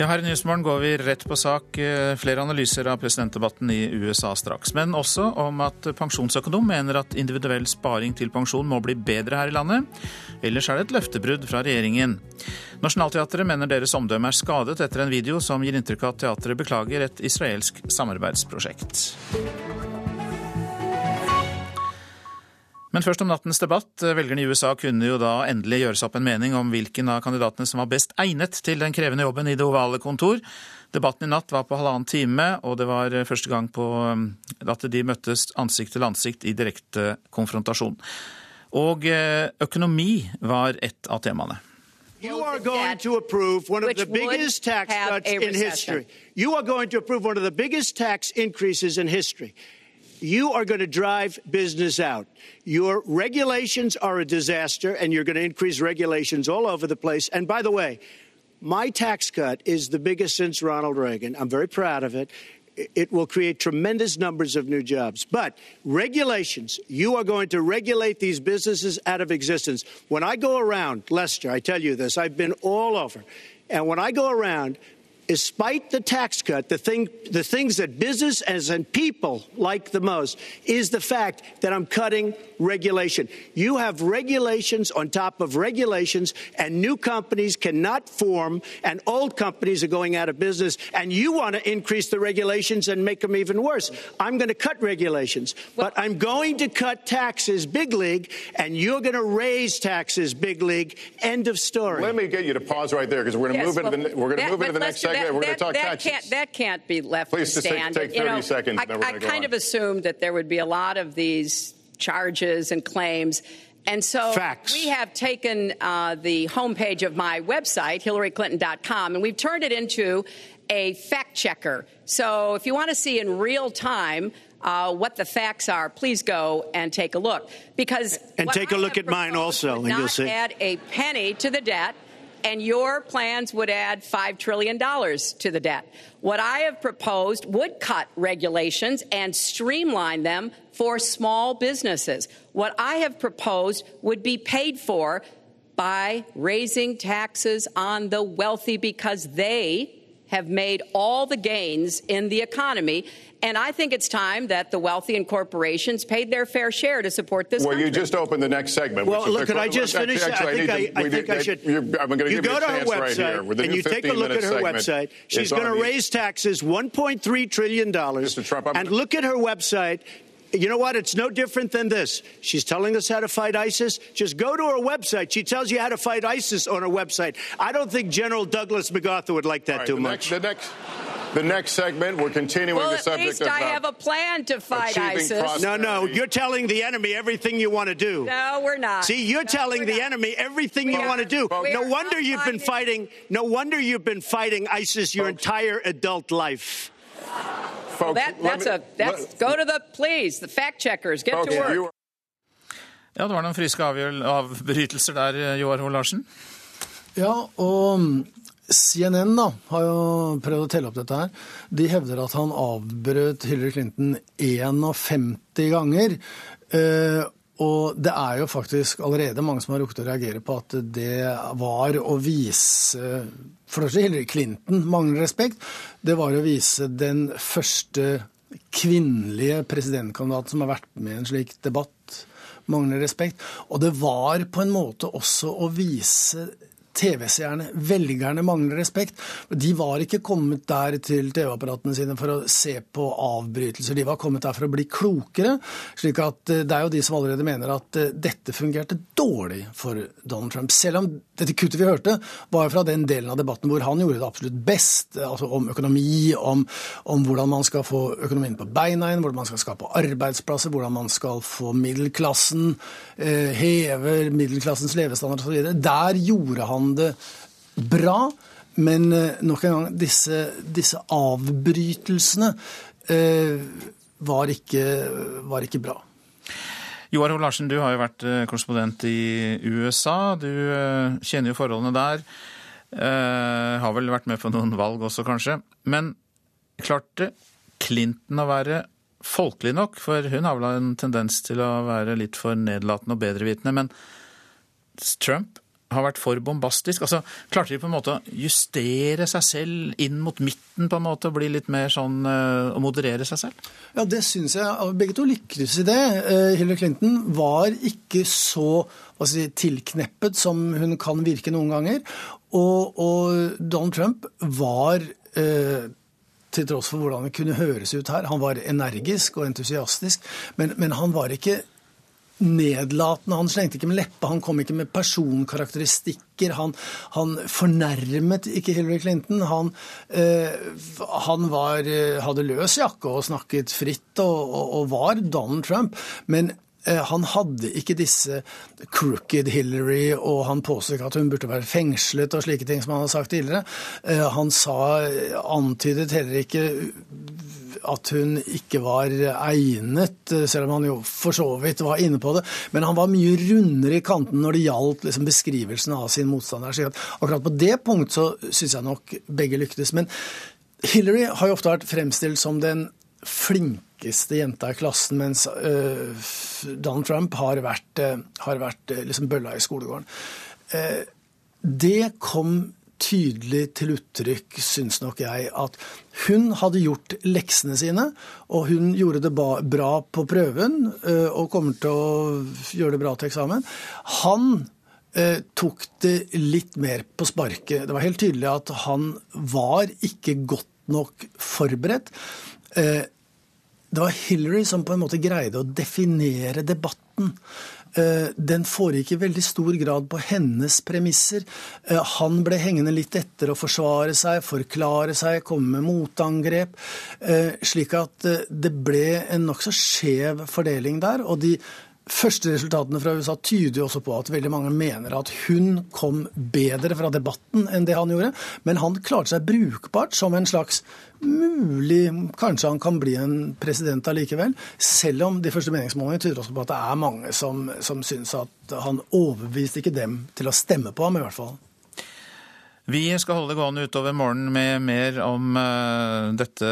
Ja, her i Nyhetsmorgen går vi rett på sak. Eh, flere analyser av presidentdebatten i USA straks. Men også om at pensjonsøkonom mener at individuell sparing til pensjon må bli bedre her i landet. Ellers er det et løftebrudd fra regjeringen. Nationaltheatret mener deres omdømme er skadet etter en video som gir inntrykk av at teatret beklager et israelsk samarbeidsprosjekt. Men først om nattens debatt. Velgerne i USA kunne jo da endelig gjøre seg opp en mening om hvilken av kandidatene som var best egnet til den krevende jobben i det ovale kontor. Debatten i natt var på halvannen time, og det var første gang på um, at de møttes ansikt til ansikt i direkte konfrontasjon. Og eh, økonomi var et av temaene. You are going to approve one of the biggest tax cuts in history. You are going to approve one of the biggest tax increases in history. You are going to drive business out. Your regulations are a disaster, and you're going to increase regulations all over the place. And by the way, my tax cut is the biggest since Ronald Reagan. I'm very proud of it. It will create tremendous numbers of new jobs. But regulations, you are going to regulate these businesses out of existence. When I go around, Lester, I tell you this, I've been all over. And when I go around, despite the tax cut, the, thing, the things that businesses and people like the most is the fact that I'm cutting regulation. You have regulations on top of regulations, and new companies cannot form, and old companies are going out of business, and you want to increase the regulations and make them even worse. I'm going to cut regulations, but I'm going to cut taxes big league, and you're going to raise taxes big league. End of story. Let me get you to pause right there because we're going to yes, move well, into the we're going to move into the next segment that, we're going to talk that taxes. Can't, that can't be left Please to stand. Take, take 30 you know, seconds. I, I kind of assumed that there would be a lot of these charges and claims. And so Facts. we have taken uh, the homepage of my website, hillaryclinton.com, and we've turned it into a fact checker. So if you want to see in real time uh, what the facts are, please go and take a look. Because and take a look at mine also, and you'll see. Add a penny to the debt and your plans would add $5 trillion to the debt. What I have proposed would cut regulations and streamline them for small businesses. What I have proposed would be paid for by raising taxes on the wealthy because they have made all the gains in the economy and I think it's time that the wealthy and corporations paid their fair share to support this. Well, country. you just opened the next segment. Well, look, could I just finish? Actually, I think I, I, I, think I should. I'm going to you give go you to her website right and you take a look at her website. She's going to raise taxes 1.3 trillion dollars. Mr. Trump, I'm and look at her website. You know what? It's no different than this. She's telling us how to fight ISIS. Just go to her website. She tells you how to fight ISIS on her website. I don't think General Douglas MacArthur would like that right, too the much. Next, the next. The next segment, we're continuing well, the subject at least of. I have a plan to fight ISIS. No, no, you're telling the enemy everything you want to do. No, we're not. See, you're no, telling the not. enemy everything we you want to do. No wonder you've been fighting. No wonder you've been fighting ISIS your Folks. entire adult life. Folks, well, that, that's me, a that's let, go to the please the fact checkers get folks, to work. You, ja, det var noen friske avbrytelser der, Joar Hoel Larsen. Ja, og CNN da, har jo prøvd å telle opp dette her. De hevder at han avbrøt Hillary Clinton 51 ganger. Eh, og det er jo faktisk allerede mange som har rukket å reagere på at det var å vise For det første Hillary Clinton mangler respekt. Det var å vise den første kvinnelige presidentkandidaten som har vært med i en slik debatt, mangler respekt. Og det var på en måte også å vise TV-seerne, velgerne, mangler respekt. De var ikke kommet der til TV-apparatene sine for å se på avbrytelser. De var kommet der for å bli klokere. slik at eh, Det er jo de som allerede mener at eh, dette fungerte dårlig for Donald Trump. Selv om dette kuttet vi hørte, var fra den delen av debatten hvor han gjorde det absolutt best. altså Om økonomi, om, om hvordan man skal få økonomien på beina igjen, hvordan man skal skape arbeidsplasser, hvordan man skal få middelklassen, eh, heve middelklassens levestandard osv. Der gjorde han det bra. Men eh, nok en gang, disse, disse avbrytelsene eh, var, ikke, var, ikke, bra. Joar Hoel Larsen, du har jo vært eh, korrespondent i USA. Du kjenner jo forholdene der. Eh, har vel vært med på noen valg også, kanskje. Men klarte Clinton å være folkelig nok? For hun har vel en tendens til å være litt for nedlatende og bedrevitende. Men Trump har vært for bombastisk? Altså, Klarte de på en måte å justere seg selv inn mot midten, på en måte, og bli litt mer sånn og å moderere seg selv? Ja, det syns jeg. Begge to lykkes i det. Hillary Clinton var ikke så si, tilkneppet som hun kan virke noen ganger. Og, og Donald Trump var eh, til tross for hvordan det kunne høres ut her. Han var energisk og entusiastisk, men, men han var ikke nedlatende. Han slengte ikke med leppa, han kom ikke med personkarakteristikker. Han, han fornærmet ikke Hillary Clinton. Han, eh, han var, eh, hadde løs jakke og snakket fritt og, og, og var Donald Trump. Men Eh, han hadde ikke disse crooked Hillary, og han påstod ikke at hun burde være fengslet og slike ting som han har sagt tidligere. Han sa, antydet heller ikke at hun ikke var egnet, selv om han jo for så vidt var inne på det. Men han var mye rundere i kanten når det gjaldt liksom beskrivelsen av sin motstander. Så akkurat på det punkt så syns jeg nok begge lyktes. Men Hillary har jo ofte vært fremstilt som den flinkeste jenta i klassen, mens uh, Donald Trump har vært, uh, har vært uh, liksom bølla i skolegården. det kom tydelig til uttrykk, syns nok jeg, at hun hadde gjort leksene sine, og hun gjorde det bra på prøven og kommer til å gjøre det bra til eksamen. Han tok det litt mer på sparket. Det var helt tydelig at han var ikke godt nok forberedt det var Hillary som på en måte greide å definere debatten. Eh, den foregikk i veldig stor grad på hennes premisser. Eh, han ble hengende litt etter å forsvare seg, forklare seg, komme med motangrep. Eh, slik at det ble en nokså skjev fordeling der. og de første resultatene fra USA tyder jo også på at veldig mange mener at hun kom bedre fra debatten enn det han gjorde. Men han klarte seg brukbart som en slags mulig Kanskje han kan bli en president allikevel. Selv om de første meningsmålingene tyder også på at det er mange som, som syns at han overbeviste ikke dem til å stemme på ham, i hvert fall. Vi skal holde det gående utover morgenen med mer om uh, dette,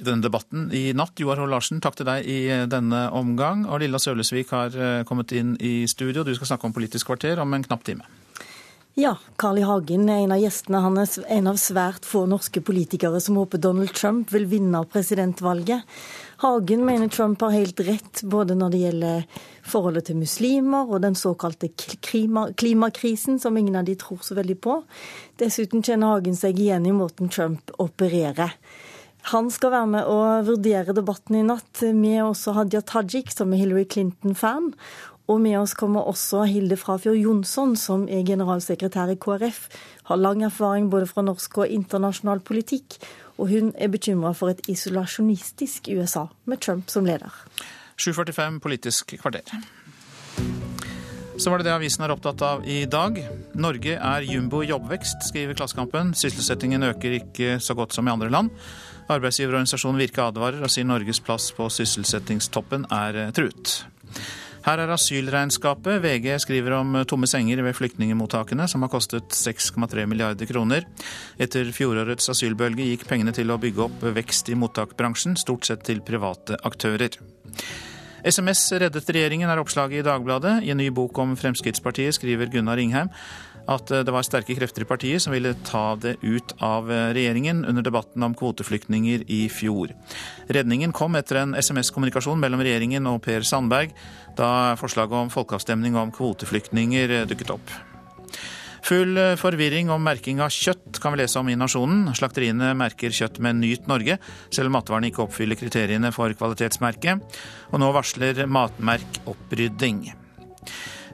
denne debatten i natt. Joar Hoel Larsen, takk til deg i denne omgang. Og Lilla Sølesvik har uh, kommet inn i studio. Du skal snakke om Politisk kvarter om en knapp time. Ja, Carl I. Hagen er en av gjestene. Han er en av svært få norske politikere som håper Donald Trump vil vinne presidentvalget. Hagen mener Trump har helt rett både når det gjelder forholdet til muslimer og den såkalte klima, klimakrisen, som ingen av de tror så veldig på. Dessuten kjenner Hagen seg igjen i måten Trump opererer. Han skal være med og vurdere debatten i natt. Med også Hadia Tajik, som er Hillary Clinton-fan. Og med oss kommer også Hilde Frafjord Jonsson, som er generalsekretær i KrF. Har lang erfaring både fra norsk og internasjonal politikk og hun er bekymra for et isolasjonistisk USA med Trump som leder. 7.45 Politisk kvarter. Så var det det avisen er opptatt av i dag. Norge er jumbo i jobbvekst, skriver Klassekampen. Sysselsettingen øker ikke så godt som i andre land. Arbeidsgiverorganisasjonen Virke advarer og sier Norges plass på sysselsettingstoppen er truet. Her er asylregnskapet. VG skriver om tomme senger ved flyktningemottakene, som har kostet 6,3 milliarder kroner. Etter fjorårets asylbølge gikk pengene til å bygge opp vekst i mottakbransjen, stort sett til private aktører. SMS reddet regjeringen, er oppslaget i Dagbladet. I en ny bok om Fremskrittspartiet skriver Gunnar Ringheim at eh, det var sterke krefter i partiet som ville ta det ut av eh, regjeringen under debatten om kvoteflyktninger i fjor. Redningen kom etter en SMS-kommunikasjon mellom regjeringen og Per Sandberg, da forslaget om folkeavstemning om kvoteflyktninger eh, dukket opp. Full forvirring om merking av kjøtt kan vi lese om i Nasjonen. Slakteriene merker kjøtt med Nyt Norge, selv om matvarene ikke oppfyller kriteriene for kvalitetsmerket. Og nå varsler Matmerk opprydding.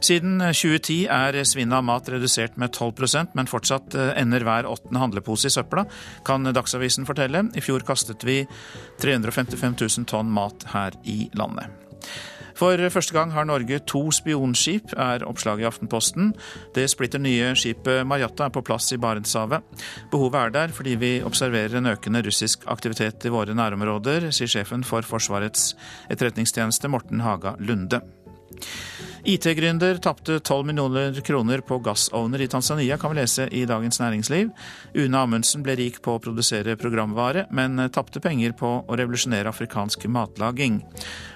Siden 2010 er svinnet av mat redusert med 12% men fortsatt eh, ender hver åttende handlepose i søpla, kan Dagsavisen fortelle. I fjor kastet vi 355 000 tonn mat her i landet. For første gang har Norge to spionskip, er oppslaget i Aftenposten. Det splitter nye skipet Marjatta er på plass i Barentshavet. Behovet er der fordi vi observerer en økende russisk aktivitet i våre nærområder, sier sjefen for Forsvarets etterretningstjeneste Morten Haga Lunde. IT-gründer tapte 12 millioner kroner på gassovner i Tanzania, kan vi lese i Dagens Næringsliv. Une Amundsen ble rik på å produsere programvare, men tapte penger på å revolusjonere afrikansk matlaging.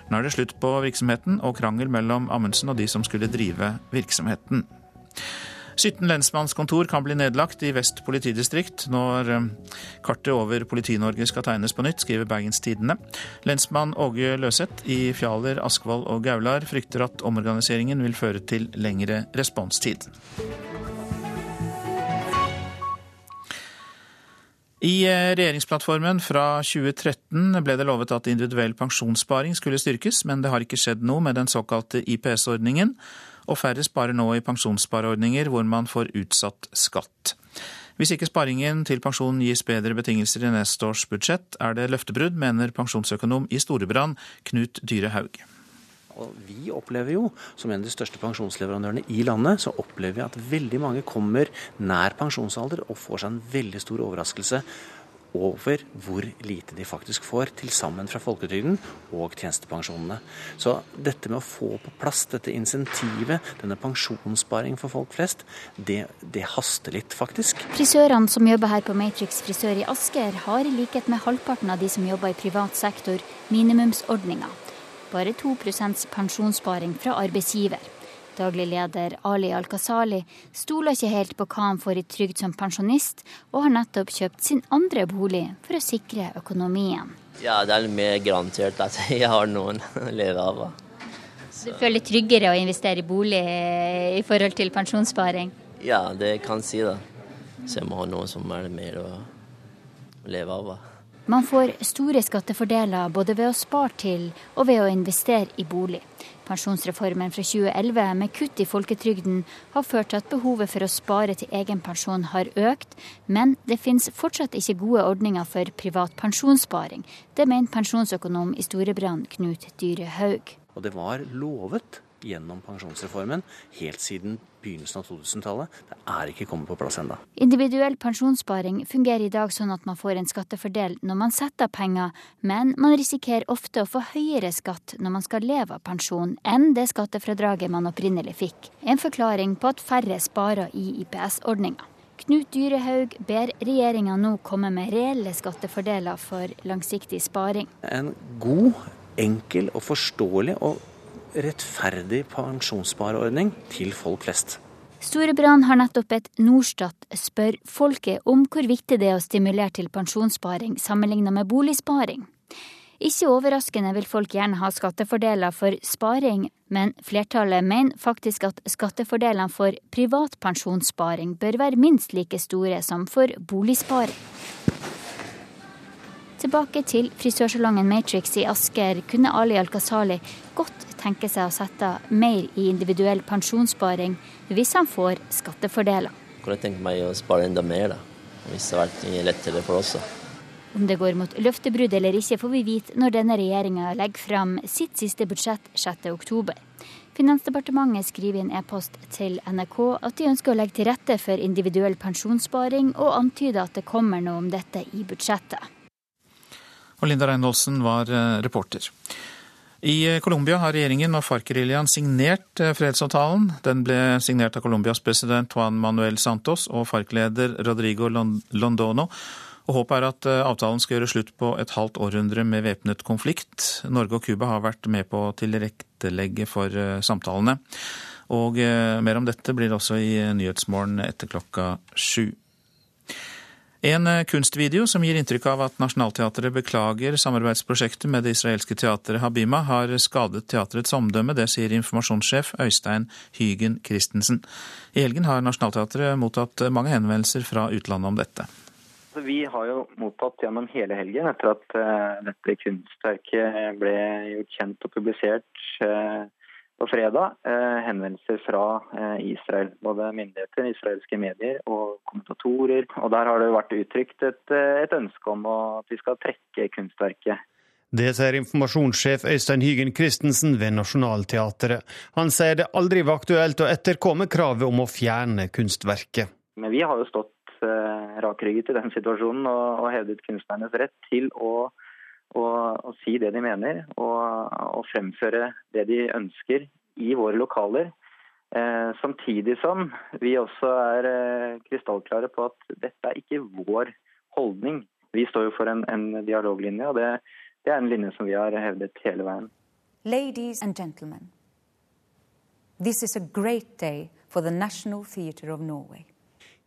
Nå er det slutt på virksomheten og krangel mellom Amundsen og de som skulle drive virksomheten. 17 lensmannskontor kan bli nedlagt i Vest politidistrikt når eh, kartet over Politi-Norge skal tegnes på nytt, skriver Bergens Tidende. Lensmann Åge Løseth i Fjaler, Askvoll og Gaular frykter at omorganiseringen vil føre til lengre responstid. I eh, regjeringsplattformen fra 2013 ble det lovet at individuell pensjonssparing skulle styrkes, men det har ikke skjedd noe med den såkalte IPS-ordningen og færre sparer nå i pensjonsspareordninger hvor man får utsatt skatt. Hvis ikke sparingen til pensjon gis bedre betingelser i neste års budsjett, er det løftebrudd, mener pensjonsøkonom i Storebrand Knut Dyre Haug. Vi opplever jo, som en av de største pensjonsleverandørene i landet, så opplever vi at veldig mange kommer nær pensjonsalder og får seg en veldig stor overraskelse over hvor lite de faktisk får til sammen fra folketrygden og tjenestepensjonene. Så dette med å få på plass dette insentivet, denne pensjonssparing for folk flest, det, det haster litt, faktisk. Frisørene som jobber her på Matrix frisør i Asker, har i likhet med halvparten av de som jobber i privat sektor, minimumsordninga. Bare 2% pensjonssparing fra arbeidsgiver. Daglig leder Ali Al-Kasali stoler ikke helt på hva han får i trygd som pensjonist, og har nettopp kjøpt sin andre bolig for å sikre økonomien. Ja, det er mer garantert at jeg har noen å leve av. Så. Du føler tryggere å investere i bolig i forhold til pensjonssparing? Ja, det kan jeg si da. Så jeg må ha noe som er mer å leve av. Man får store skattefordeler både ved å spare til og ved å investere i bolig. Pensjonsreformen fra 2011 med kutt i folketrygden har ført til at behovet for å spare til egen pensjon har økt, men det finnes fortsatt ikke gode ordninger for privat pensjonssparing. Det mener pensjonsøkonom i Storebrand Knut Dyre Haug. Og det var lovet gjennom pensjonsreformen helt siden begynnelsen av 2000-tallet. Det er ikke kommet på plass ennå. Individuell pensjonssparing fungerer i dag sånn at man får en skattefordel når man setter av penger, men man risikerer ofte å få høyere skatt når man skal leve av pensjon, enn det skattefradraget man opprinnelig fikk. En forklaring på at færre sparer i IPS-ordninga. Knut Dyrehaug ber regjeringa nå komme med reelle skattefordeler for langsiktig sparing. En god, enkel og forståelig og rettferdig pensjonsspareordning til folk flest. Storebrand har nettopp et Norstat spør folket om hvor viktig det er å stimulere til pensjonssparing sammenlignet med boligsparing. Ikke overraskende vil folk gjerne ha skattefordeler for sparing, men flertallet mener faktisk at skattefordelene for privat pensjonssparing bør være minst like store som for boligsparing. Tilbake til frisørsalongen Matrix i Asker kunne Ali Al-Kasali godt tenker seg å sette mer i individuell pensjonssparing hvis han får skattefordeler. Jeg kunne tenke meg å spare enda mer, da, hvis det hadde vært lettere for oss. Da. Om det går mot løftebrudd eller ikke, får vi vite når denne regjeringa legger fram sitt siste budsjett 6.10. Finansdepartementet skriver i en e-post til NRK at de ønsker å legge til rette for individuell pensjonssparing, og antyder at det kommer noe om dette i budsjettet. Og Linda Reinholdsen var eh, reporter. I eh, Colombia har regjeringen og FARC-geriljaen signert eh, fredsavtalen. Den ble signert av Colombias president Juan Manuel Santos og FARC-leder Rodrigo Londono. Og Håpet er at eh, avtalen skal gjøre slutt på et halvt århundre med væpnet konflikt. Norge og Cuba har vært med på å tilrettelegge for samtalene. Og mer om dette blir det også i Nyhetsmorgen etter klokka sju. En eh, kunstvideo som gir inntrykk av at Nationaltheatret beklager samarbeidsprosjektet med det israelske teatret Habima, har skadet teatrets omdømme. Det sier informasjonssjef Øystein Hygen Christensen. I helgen har Nationaltheatret mottatt mange henvendelser fra utlandet om dette. Vi har jo mottatt gjennom hele helgen, etter at uh, dette kunstverket ble gjort kjent og publisert uh, på fredag eh, henvendelser fra eh, Israel. Både myndigheter, israelske medier og kommentatorer. Og Der har det vært uttrykt et, eh, et ønske om at vi skal trekke kunstverket. Det sier informasjonssjef Øystein Hygen Christensen ved Nationaltheatret. Han sier det aldri var aktuelt å etterkomme kravet om å fjerne kunstverket. Men vi har jo stått rakrygget i den situasjonen og, og hevdet kunstnernes rett til å og, og si det de mener, og, og, fremføre det de ønsker i våre lokaler. Eh, samtidig som vi også er eh, krystallklare på at dette er ikke vår holdning. Vi står jo for en, en dialoglinje, og det, det, er en linje som vi har hevdet hele veien. Ladies and gentlemen, This is a great day for the National Theatre of Norway.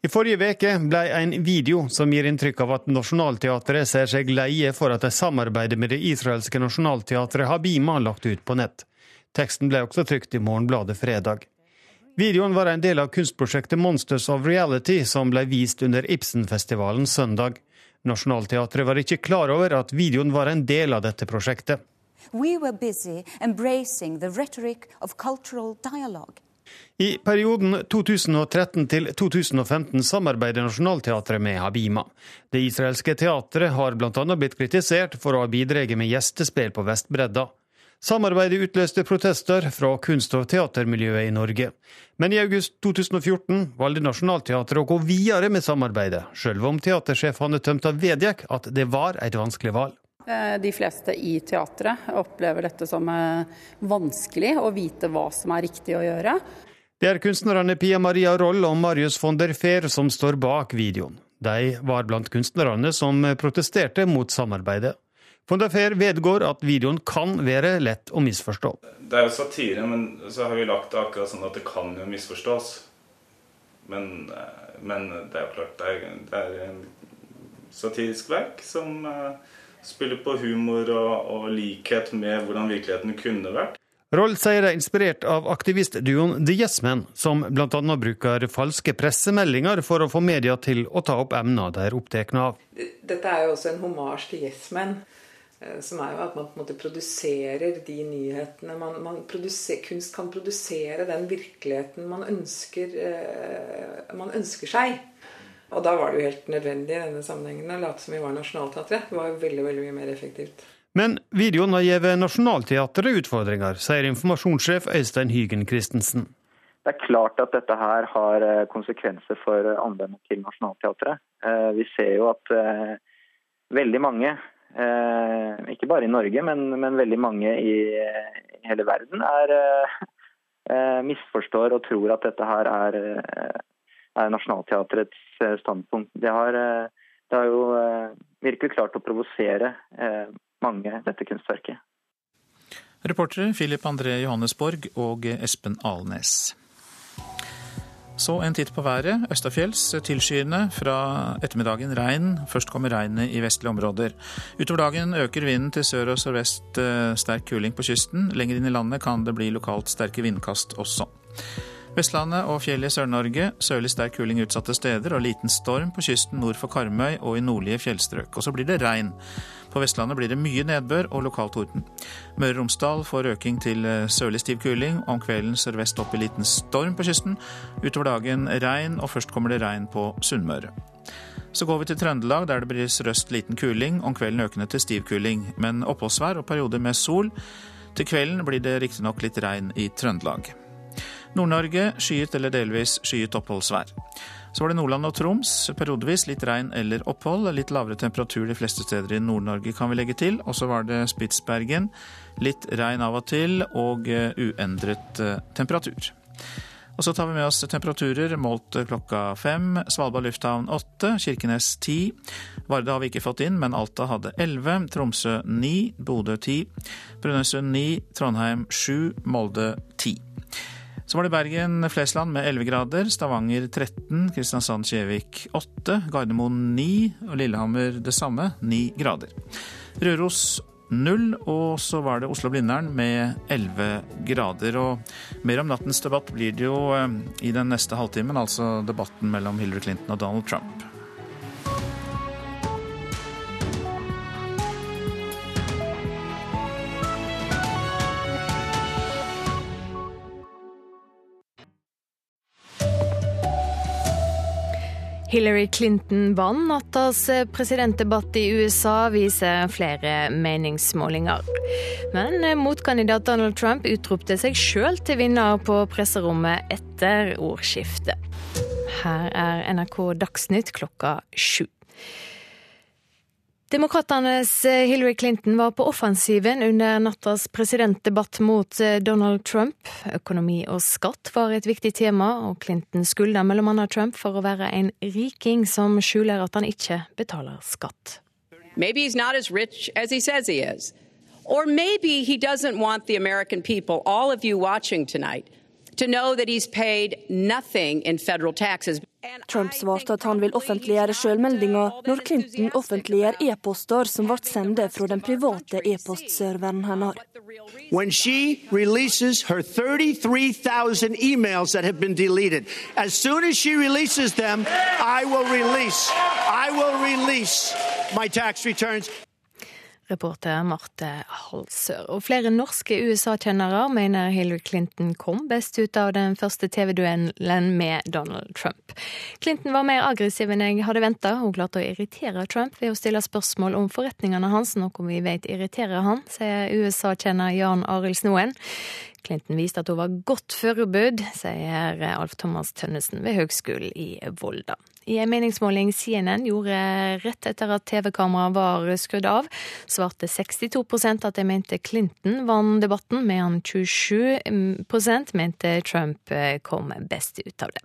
I forrige veke ble en video som gir inntrykk av at Nationaltheatret ser seg leie for at de samarbeider med det israelske nasjonalteatret Habima, lagt ut på nett. Teksten ble også trykt i Morgenbladet fredag. Videoen var en del av kunstprosjektet Monsters of Reality, som ble vist under Ibsenfestivalen søndag. Nationaltheatret var ikke klar over at videoen var en del av dette prosjektet. We were busy embracing the rhetoric of cultural dialogue. I perioden 2013 til 2015 samarbeider Nationaltheatret med Habima. Det israelske teatret har bl.a. blitt kritisert for å ha bidratt med gjestespill på Vestbredda. Samarbeidet utløste protester fra kunst- og teatermiljøet i Norge. Men i august 2014 valgte Nationaltheatret å gå videre med samarbeidet, sjøl om teatersjef Hanne Tømta vedgikk at det var et vanskelig valg. Eh, de fleste i teatret opplever dette som eh, vanskelig å vite hva som er riktig å gjøre. Det er kunstnerne Pia Maria Roll og Marius von der Fehr som står bak videoen. De var blant kunstnerne som protesterte mot samarbeidet. Von der Fehr vedgår at videoen kan være lett å misforstå. Det er jo satire, men så har vi lagt det akkurat sånn at det kan jo misforstås. Men, eh, men det er jo klart, det er, det er en satirisk verk som spiller på humor og, og likhet med hvordan virkeligheten kunne vært. Roll sier er inspirert av aktivistduoen The Yes Men, som bl.a. bruker falske pressemeldinger for å få media til å ta opp emner de er opptatt av. Dette er jo også en homasj til Yes Men. Eh, som er jo at man på en måte produserer de nyhetene man, man produser, Kunst kan produsere den virkeligheten man ønsker, eh, man ønsker seg. Og da var det jo helt nødvendig i denne sammenhengen å late som vi var Nationaltheatret. Det var jo veldig, veldig mye mer effektivt. Men videoen har gitt Nationaltheatret utfordringer, sier informasjonssjef Øystein Hygen Christensen. Det er klart at dette her har eh, konsekvenser for anvendet til Nationaltheatret. Eh, vi ser jo at eh, veldig mange, ikke bare i Norge, men, men veldig mange i hele verden, er, misforstår og tror at dette her er er Nationaltheatrets eh, standpunkt. Det har, eh, det har jo eh, virkelig klart å provosere mange, dette kunstverket. Reportere Philip André Johannesborg og Espen Alnes. Så en titt på været. Østafjells tilskyende. Fra ettermiddagen regn. Først kommer regnet i vestlige områder. Utover dagen øker vinden til sør og sørvest sterk kuling på kysten. Lenger inn i landet kan det bli lokalt sterke vindkast også. Vestlandet og fjellet i Sør-Norge sørlig sterk kuling utsatte steder og liten storm på kysten nord for Karmøy og i nordlige fjellstrøk. Og så blir det regn. På Vestlandet blir det mye nedbør og lokal torden. Møre og Romsdal får øking til eh, sørlig stiv kuling. Om kvelden sørvest opp i liten storm på kysten. Utover dagen regn, og først kommer det regn på Sunnmøre. Så går vi til Trøndelag, der det blir sørøst liten kuling. Om kvelden økende til stiv kuling, men oppholdsvær og perioder med sol. Til kvelden blir det riktignok litt regn i Trøndelag. Nord-Norge skyet eller delvis skyet oppholdsvær. Så var det Nordland og Troms. Periodevis litt regn eller opphold. Litt lavere temperatur de fleste steder i Nord-Norge, kan vi legge til. Og så var det Spitsbergen. Litt regn av og til, og eh, uendret eh, temperatur. Og så tar vi med oss temperaturer målt klokka fem. Svalbard lufthavn åtte, Kirkenes ti. Varde har vi ikke fått inn, men Alta hadde elleve. Tromsø ni, Bodø ti. Brønnøysund ni, Trondheim sju, Molde ti. Så var det Bergen-Flesland med 11 grader, Stavanger 13, Kristiansand-Kjevik 8, Gardermoen 9 og Lillehammer det samme, 9 grader. Røros 0, og så var det Oslo-Blindern med 11 grader. Og mer om nattens debatt blir det jo eh, i den neste halvtimen, altså debatten mellom Hillary Clinton og Donald Trump. Hillary Clinton vant nattas presidentdebatt i USA, viser flere meningsmålinger. Men motkandidat Donald Trump utropte seg sjøl til vinner på presserommet etter ordskiftet. Her er NRK Dagsnytt klokka sju. Demokratenes eh, Hillary Clinton var på offensiven under nattas presidentdebatt mot eh, Donald Trump. Økonomi og skatt var et viktig tema, og Clinton skylder bl.a. Trump for å være en riking som skjuler at han ikke betaler skatt. Maybe he's not as rich as he says he is. Or maybe he doesn't want the American people, all of you watching tonight, To know that he's paid nothing in federal taxes. Trump svarte at han vil offentliggjøre sjølmeldinga når Clinton offentliggjør e-poster som ble sendt fra den private e-postserveren hennes. When she releases her 33,000 emails that have been deleted, as soon as she releases them, I will release, I will release my tax returns. Reporter Marte Halsør. Og flere norske USA-kjennere mener Hillary Clinton kom best ut av den første TV-duellen med Donald Trump. Clinton var mer aggressiv enn jeg hadde venta. Hun klarte å irritere Trump ved å stille spørsmål om forretningene hans, noe vi vet irriterer han, sier USA-kjenner Jan Arild Snoen. Clinton viste at hun var godt forberedt, sier Alf Thomas Tønnesen ved Høgskolen i Volda. I en meningsmåling CNN gjorde rett etter at TV-kameraet var skrudd av, svarte 62% at de mente Clinton vant debatten, mens 27% mente Trump kom best ut av det.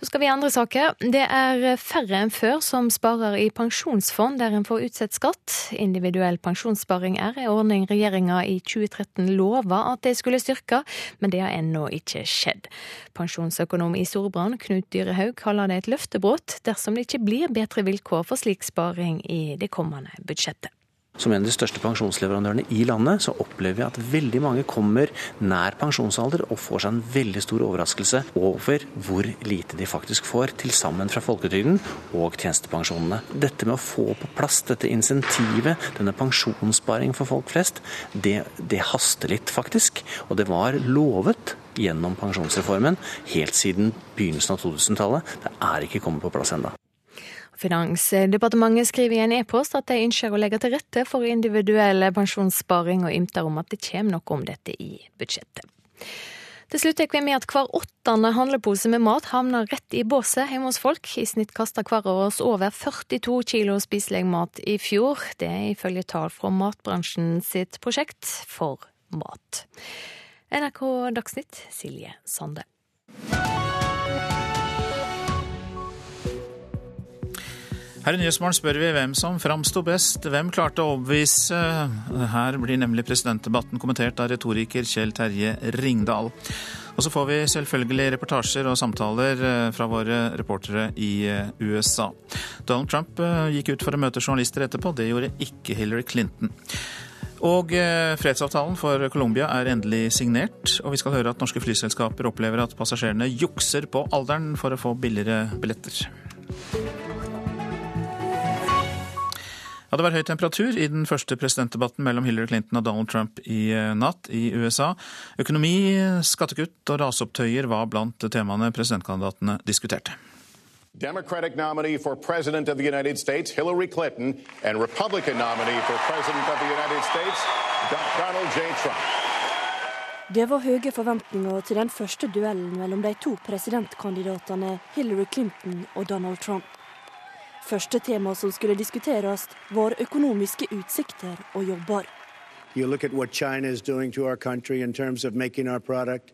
Så skal vi i andre saker. Det er færre enn før som sparer i pensjonsfond der en får utsatt skatt. Individuell pensjonssparing er en ordning regjeringa i 2013 lova at det skulle styrke, men det har ennå ikke skjedd. Pensjonsøkonom i Storebrand, Knut Dyrehaug, kaller det et løftebrudd dersom det ikke blir bedre vilkår for slik sparing i det kommende budsjettet. Som en av de største pensjonsleverandørene i landet, så opplever vi at veldig mange kommer nær pensjonsalder og får seg en veldig stor overraskelse over hvor lite de faktisk får til sammen fra folketrygden og tjenestepensjonene. Dette med å få på plass dette insentivet, denne pensjonssparingen for folk flest, det, det haster litt, faktisk. Og det var lovet gjennom pensjonsreformen helt siden begynnelsen av 2000-tallet. Det er ikke kommet på plass ennå. Finansdepartementet skriver i en e-post at de ønsker å legge til rette for individuell pensjonssparing, og ymter om at det kommer noe om dette i budsjettet. Til slutt tar vi med at hver åttende handlepose med mat havner rett i båset hjemme hos folk. I snitt kaster hver av oss over 42 kilo spiselig mat i fjor. Det er ifølge tall fra matbransjen sitt prosjekt For mat. NRK Dagsnytt, Silje Sande. Her i Nyhetsmorgen spør vi hvem som framsto best. Hvem klarte å overbevise? Her blir nemlig presidentdebatten kommentert av retoriker Kjell Terje Ringdal. Og så får vi selvfølgelig reportasjer og samtaler eh, fra våre reportere i eh, USA. Donald Trump eh, gikk ut for å møte journalister etterpå. Det gjorde ikke Hillary Clinton. Og fredsavtalen for Colombia er endelig signert, og vi skal høre at norske flyselskaper opplever at passasjerene jukser på alderen for å få billigere billetter. Ja, det var høy temperatur i den første presidentdebatten mellom Hillary Clinton og Donald Trump i eh, natt i USA. Økonomi, skattekutt og raseopptøyer var blant temaene presidentkandidatene diskuterte. Democratic nominee for President of the United States, Hillary Clinton, and Republican nominee for President of the United States, Donald J. Trump. Det var høye forventninger til den første duellen mellom de to presidentkandidatene Hillary Clinton og Donald Trump. Første tema som skulle diskuteres, var økonomiske utsikter og jobber. You look at what China is doing to our country in terms of making our product,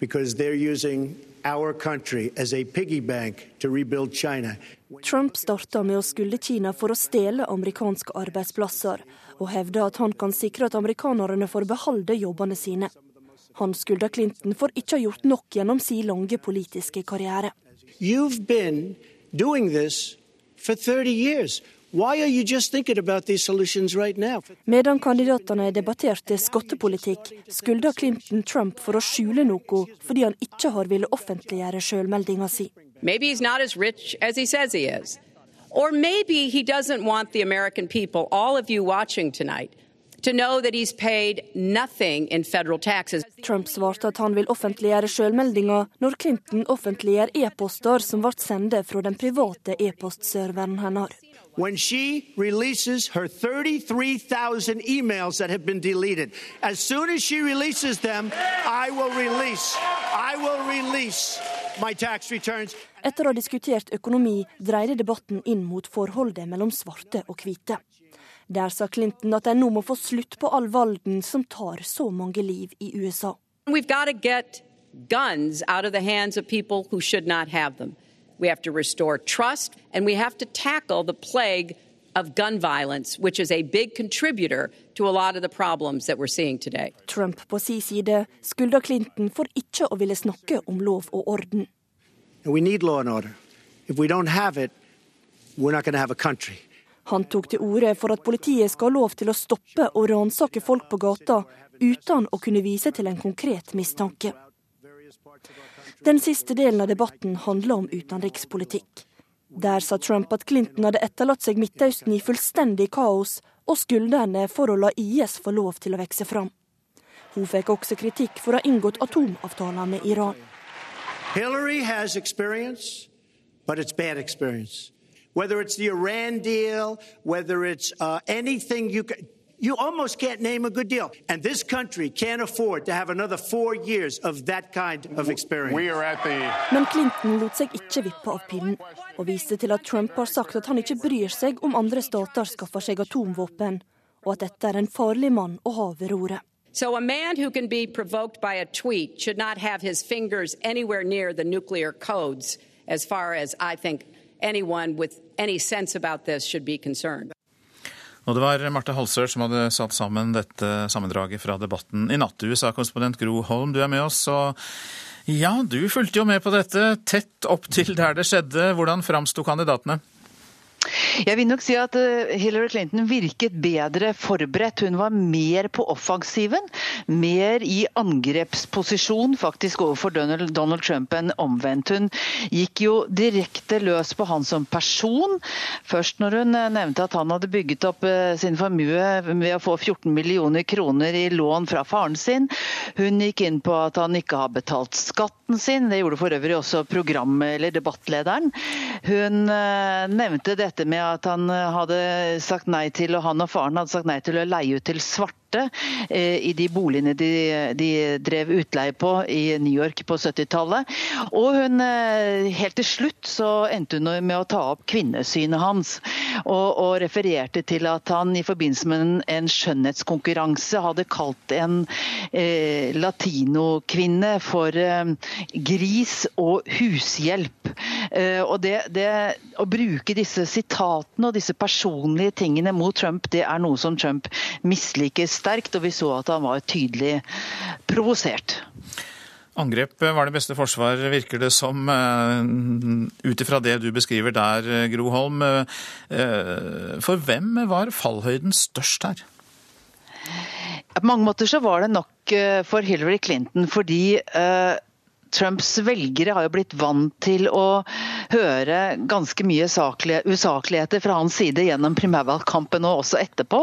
because they're using our country as a piggy bank to rebuild China. Trump starta med å skylde Kina for å stjele amerikanske arbeidsplasser, og hevde at han kan sikre at amerikanerne får beholde jobbene sine. Han skylda Clinton for ikke å ha gjort nok gjennom sin lange politiske karriere. You've been doing this for 30 years. Right? Medan kandidatene debatterte skattepolitikk, skylda Clinton Trump for å skjule noe fordi han ikke har villet offentliggjøre sjølmeldinga si. Maybe he's not as rich as he says he is. Or maybe he doesn't want the American people, all of you watching tonight, to know that he's paid nothing in federal taxes. Trump svarte at han vil offentliggjøre sjølmeldinga når Clinton offentliggjør e-poster som ble sendt fra den private e-postserveren hennes. When she releases her 33,000 emails that have been deleted, as soon as she releases them, I will release, I will release my tax returns. Etter å ha diskutert økonomi dreide debatten inn mot forholdet mellom svarte og hvite. Der sa Clinton at de nå må få slutt på all valden som tar så mange liv i USA. We've got to get guns out of the hands of people who should not have them. We have to restore trust, and we have to tackle the plague of gun violence, which is a big contributor to a lot of the problems that we're seeing today. Trump på sin side skylder Clinton for ikke å ville snakke om lov og orden. We need law and order. If we don't have it, we're not going to have a country. Han tok til orde for at politiet skal ha lov til å stoppe og ransake folk på gata uten å kunne vise til en konkret mistanke. Den siste delen av debatten handla om utenrikspolitikk. Der sa Trump at Clinton hadde etterlatt seg Midtøsten i fullstendig kaos, og skuldrene for å la IS få lov til å vokse fram. Hun fikk også kritikk for å ha inngått atomavtaler med Iran. Hillary has experience, but it's bad experience. Whether it's the Iran deal, whether it's uh, anything you can. You almost can't name a good deal. And this country can't afford to have another four years of that kind of experience. The... Men Clinton lot seg ikke vippe av pinnen, og viste til at Trump har sagt at han ikke bryr seg om andre stater skaffer seg atomvåpen, og at dette er en farlig mann å ha ved roret. So a man who can be provoked by a tweet should not have his fingers anywhere near the nuclear codes as far as I think anyone with any sense about this should be concerned. Og det var Marte Halsør som hadde satt sammen dette sammendraget fra debatten i natt. USA-korrespondent Gro Holm, du er med oss. og ja, du fulgte jo med på dette tett opp til der det skjedde. Hvordan framsto kandidatene? Jeg vil nok si at eh, Hillary Clinton virket bedre forberedt. Hun var mer på offensiven, mer i angrepsposisjon faktisk overfor Donald, Trump enn omvendt. Hun gikk jo direkte løs på han som person. Først når hun eh, nevnte at han hadde bygget opp eh, sin formue ved å få 14 millioner kroner i lån fra faren sin. Hun gikk inn på at han ikke har betalt skatten sin. Det gjorde for øvrig også program- eller debattlederen. Hun nevnte dette med at han eh, hadde sagt nei til, og han og faren hadde sagt nei til å leie ut til svarte svarte eh, i de boligene de, de drev utleie på i New York på 70-tallet. Og hun, eh, helt til slutt så endte hun med å ta opp kvinnesynet hans. Og, og refererte til at han i forbindelse med en, en skjønnhetskonkurranse hadde kalt en eh, latinokvinne for eh, gris og hushjelp. Eh, og det, det, Å bruke disse sitatene og disse personlige tingene mot Trump, det er noe som Trump misliker sterkt, og vi så at han var tydelig provosert. Angrep var det beste forsvar, virker det som, eh, ut ifra det du beskriver der, Gro Holm. Eh, for hvem var fallhøyden størst her? På mange måter så var det nok eh, for Hillary Clinton, fordi Trumps velgere har jo blitt vant til å høre ganske mye usakligheter fra hans side gjennom primærvalgkampen og også etterpå.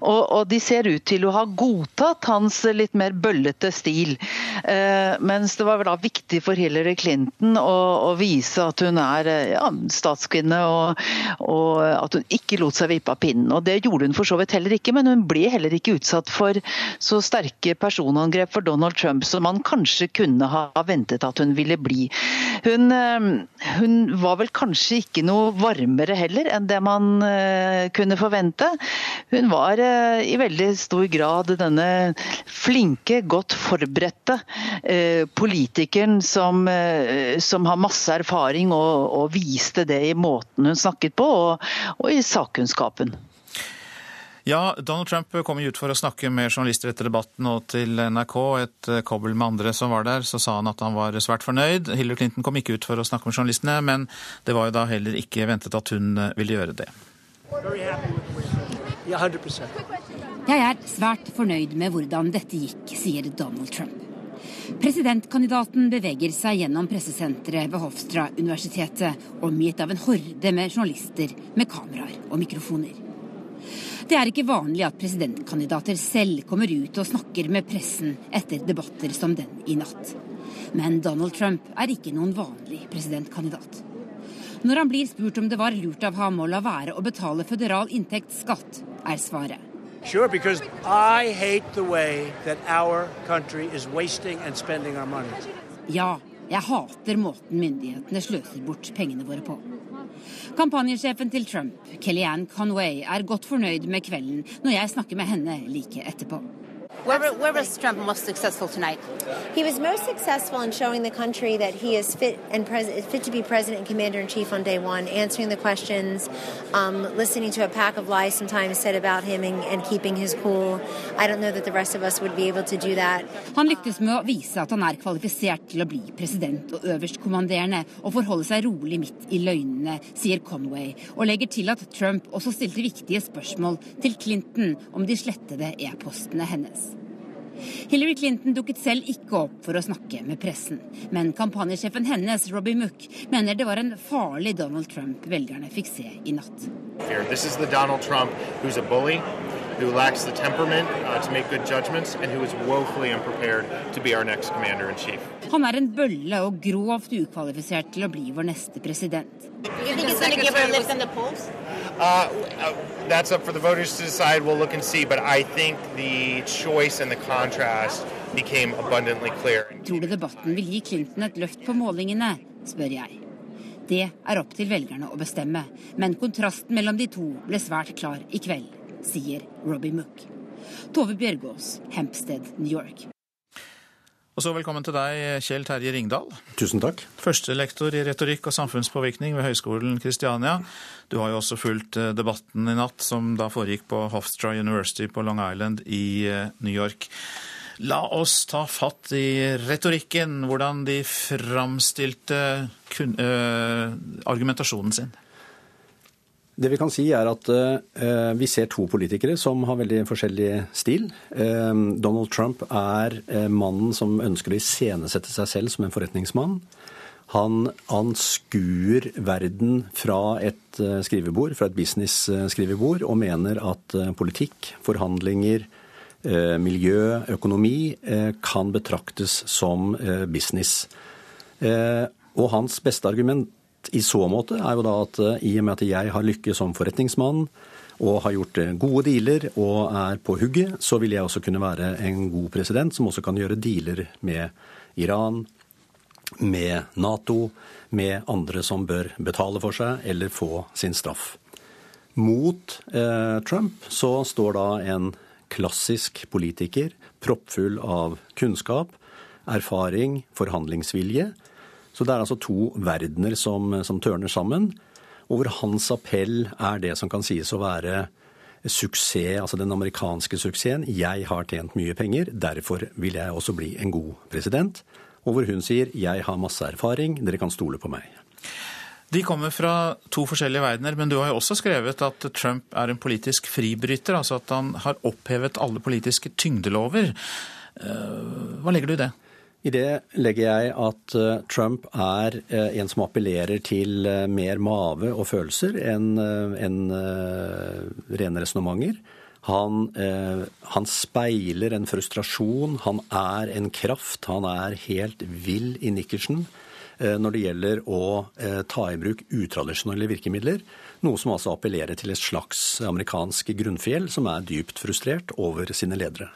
Og, og, de ser ut til å ha godtatt hans litt mer bøllete stil. Eh, mens det var da viktig for Hillary Clinton å, å vise at hun er ja, statskvinne, og, og, at hun ikke lot seg vippe av pinnen. Og Det gjorde hun for så vidt heller ikke, men hun ble heller ikke utsatt for så sterke personangrep for Donald Trump som man kanskje kunne ha ventet at hun ville bli. Hun, eh, hun var vel kanskje ikke noe varmere heller enn det man eh, kunne forvente. Hun var eh, i veldig stor grad denne flinke, godt forberedte politikeren som, som har masse erfaring og, og, viste det i måten hun snakket på og, og i sakkunnskapen. Ja, Donald Trump kom ut for å snakke med journalister etter debatten og til NRK. Et eh, kobbel med andre som var der, så sa han at han var svært fornøyd. Hillary Clinton kom ikke ut for å snakke med journalistene, men det var jo da heller ikke ventet at hun eh, ville gjøre det. Jeg er svært fornøyd med hvordan dette gikk, sier Donald Trump. Presidentkandidaten beveger seg gjennom pressesenteret ved Hofstra-universitetet, omgitt av en horde med journalister med kameraer og mikrofoner. Det er ikke vanlig at presidentkandidater selv kommer ut og snakker med pressen etter debatter som den i natt. Men Donald Trump er ikke noen vanlig presidentkandidat. Når han blir spurt om det var lurt av ham å la være å betale føderal inntektsskatt, er svaret. Sure, because I hate the way that our country is wasting and spending our money. Ja, jeg hater måten myndighetene sløser bort pengene våre på. Kampanjesjefen til Trump, Kellyanne Conway, er godt fornøyd med kvelden når jeg snakker med henne like etterpå. Where, where, was Trump most successful tonight? He was most successful in showing the country that he is fit and pres- fit to be president and commander in chief on day one, answering the questions, um, listening to a pack of lies sometimes said about him and, and, keeping his cool. I don't know that the rest of us would be able to do that. Han lyktes med å vise at han er kvalifisert til å bli president og øverstkommanderende, og forholde seg rolig midt i løgnene, sier Conway, og legger til at Trump også stilte viktige spørsmål til Clinton om de slettede e-postene hennes. Hillary Clinton dukket selv ikke opp for å snakke med pressen, men kampanjesjefen hennes, Robbie Mook, mener det var en farlig Donald Trump velgerne fikk se i natt. This is the Donald Trump who's a bully, who lacks the temperament uh, to make good judgments, and who is woefully unprepared to be our next commander in chief. Han er en bølle og grovt ukvalifisert til å bli vår neste president. Uh, uh, that's up for the voters to decide. We'll look and see. But I think the choice and the contrast became abundantly clear. Tror du debatten vil gi Clinton et løft på målingene, spør jeg. Det er opp til velgerne å bestemme, men kontrasten mellom de to ble svært klar i kveld, sier Robbie Mook. Tove Bjørgaas, Hempstead, New York. Og så velkommen til deg, Kjell Terje Ringdal. Tusen takk. Førstelektor i retorikk og samfunnspåvirkning ved Høgskolen Kristiania. Du har jo også fulgt eh, debatten i natt, som da foregikk på Hofstra University på Long Island i eh, New York. La oss ta fatt i retorikken, hvordan de framstilte uh, argumentasjonen sin. Det vi kan si er at uh, vi ser to politikere som har veldig forskjellig stil. Uh, Donald Trump er uh, mannen som ønsker å iscenesette seg selv som en forretningsmann. Han anskuer verden fra et skrivebord, fra et business-skrivebord, og mener at politikk, forhandlinger, miljø, økonomi kan betraktes som business. Og hans beste argument i så måte er jo da at eh, i og med at jeg har lykkes som forretningsmann og har gjort eh, gode dealer og er på hugget, så vil jeg også kunne være en god president som også kan gjøre dealer med Iran, med Nato, med andre som bør betale for seg eller få sin straff. Mot eh, Trump så står da en klassisk politiker, proppfull av kunnskap, erfaring, forhandlingsvilje, så det er altså to verdener som, som tørner sammen, og hvor hans appell er det som kan sies å være suksess, altså den amerikanske suksessen. Jeg har tjent mye penger, derfor vil jeg også bli en god president. Og hvor hun sier jeg har masse erfaring, dere kan stole på meg. De kommer fra to forskjellige verdener, men du har jo også skrevet at Trump er en politisk fribryter, altså at han har opphevet alle politiske tyngdelover. Eh, hva legger du i det? I det legger jeg at eh, Trump er eh, en som appellerer til eh, mer mave og følelser enn en rene resonnementer. Han, han, speiler en frustrasjon, han er en kraft, han er helt vill i nikkersen når det gjelder å ta i bruk utradisjonelle virkemidler. Noe som altså appellerer til et slags amerikansk grunnfjell som er dypt frustrert over sine ledere.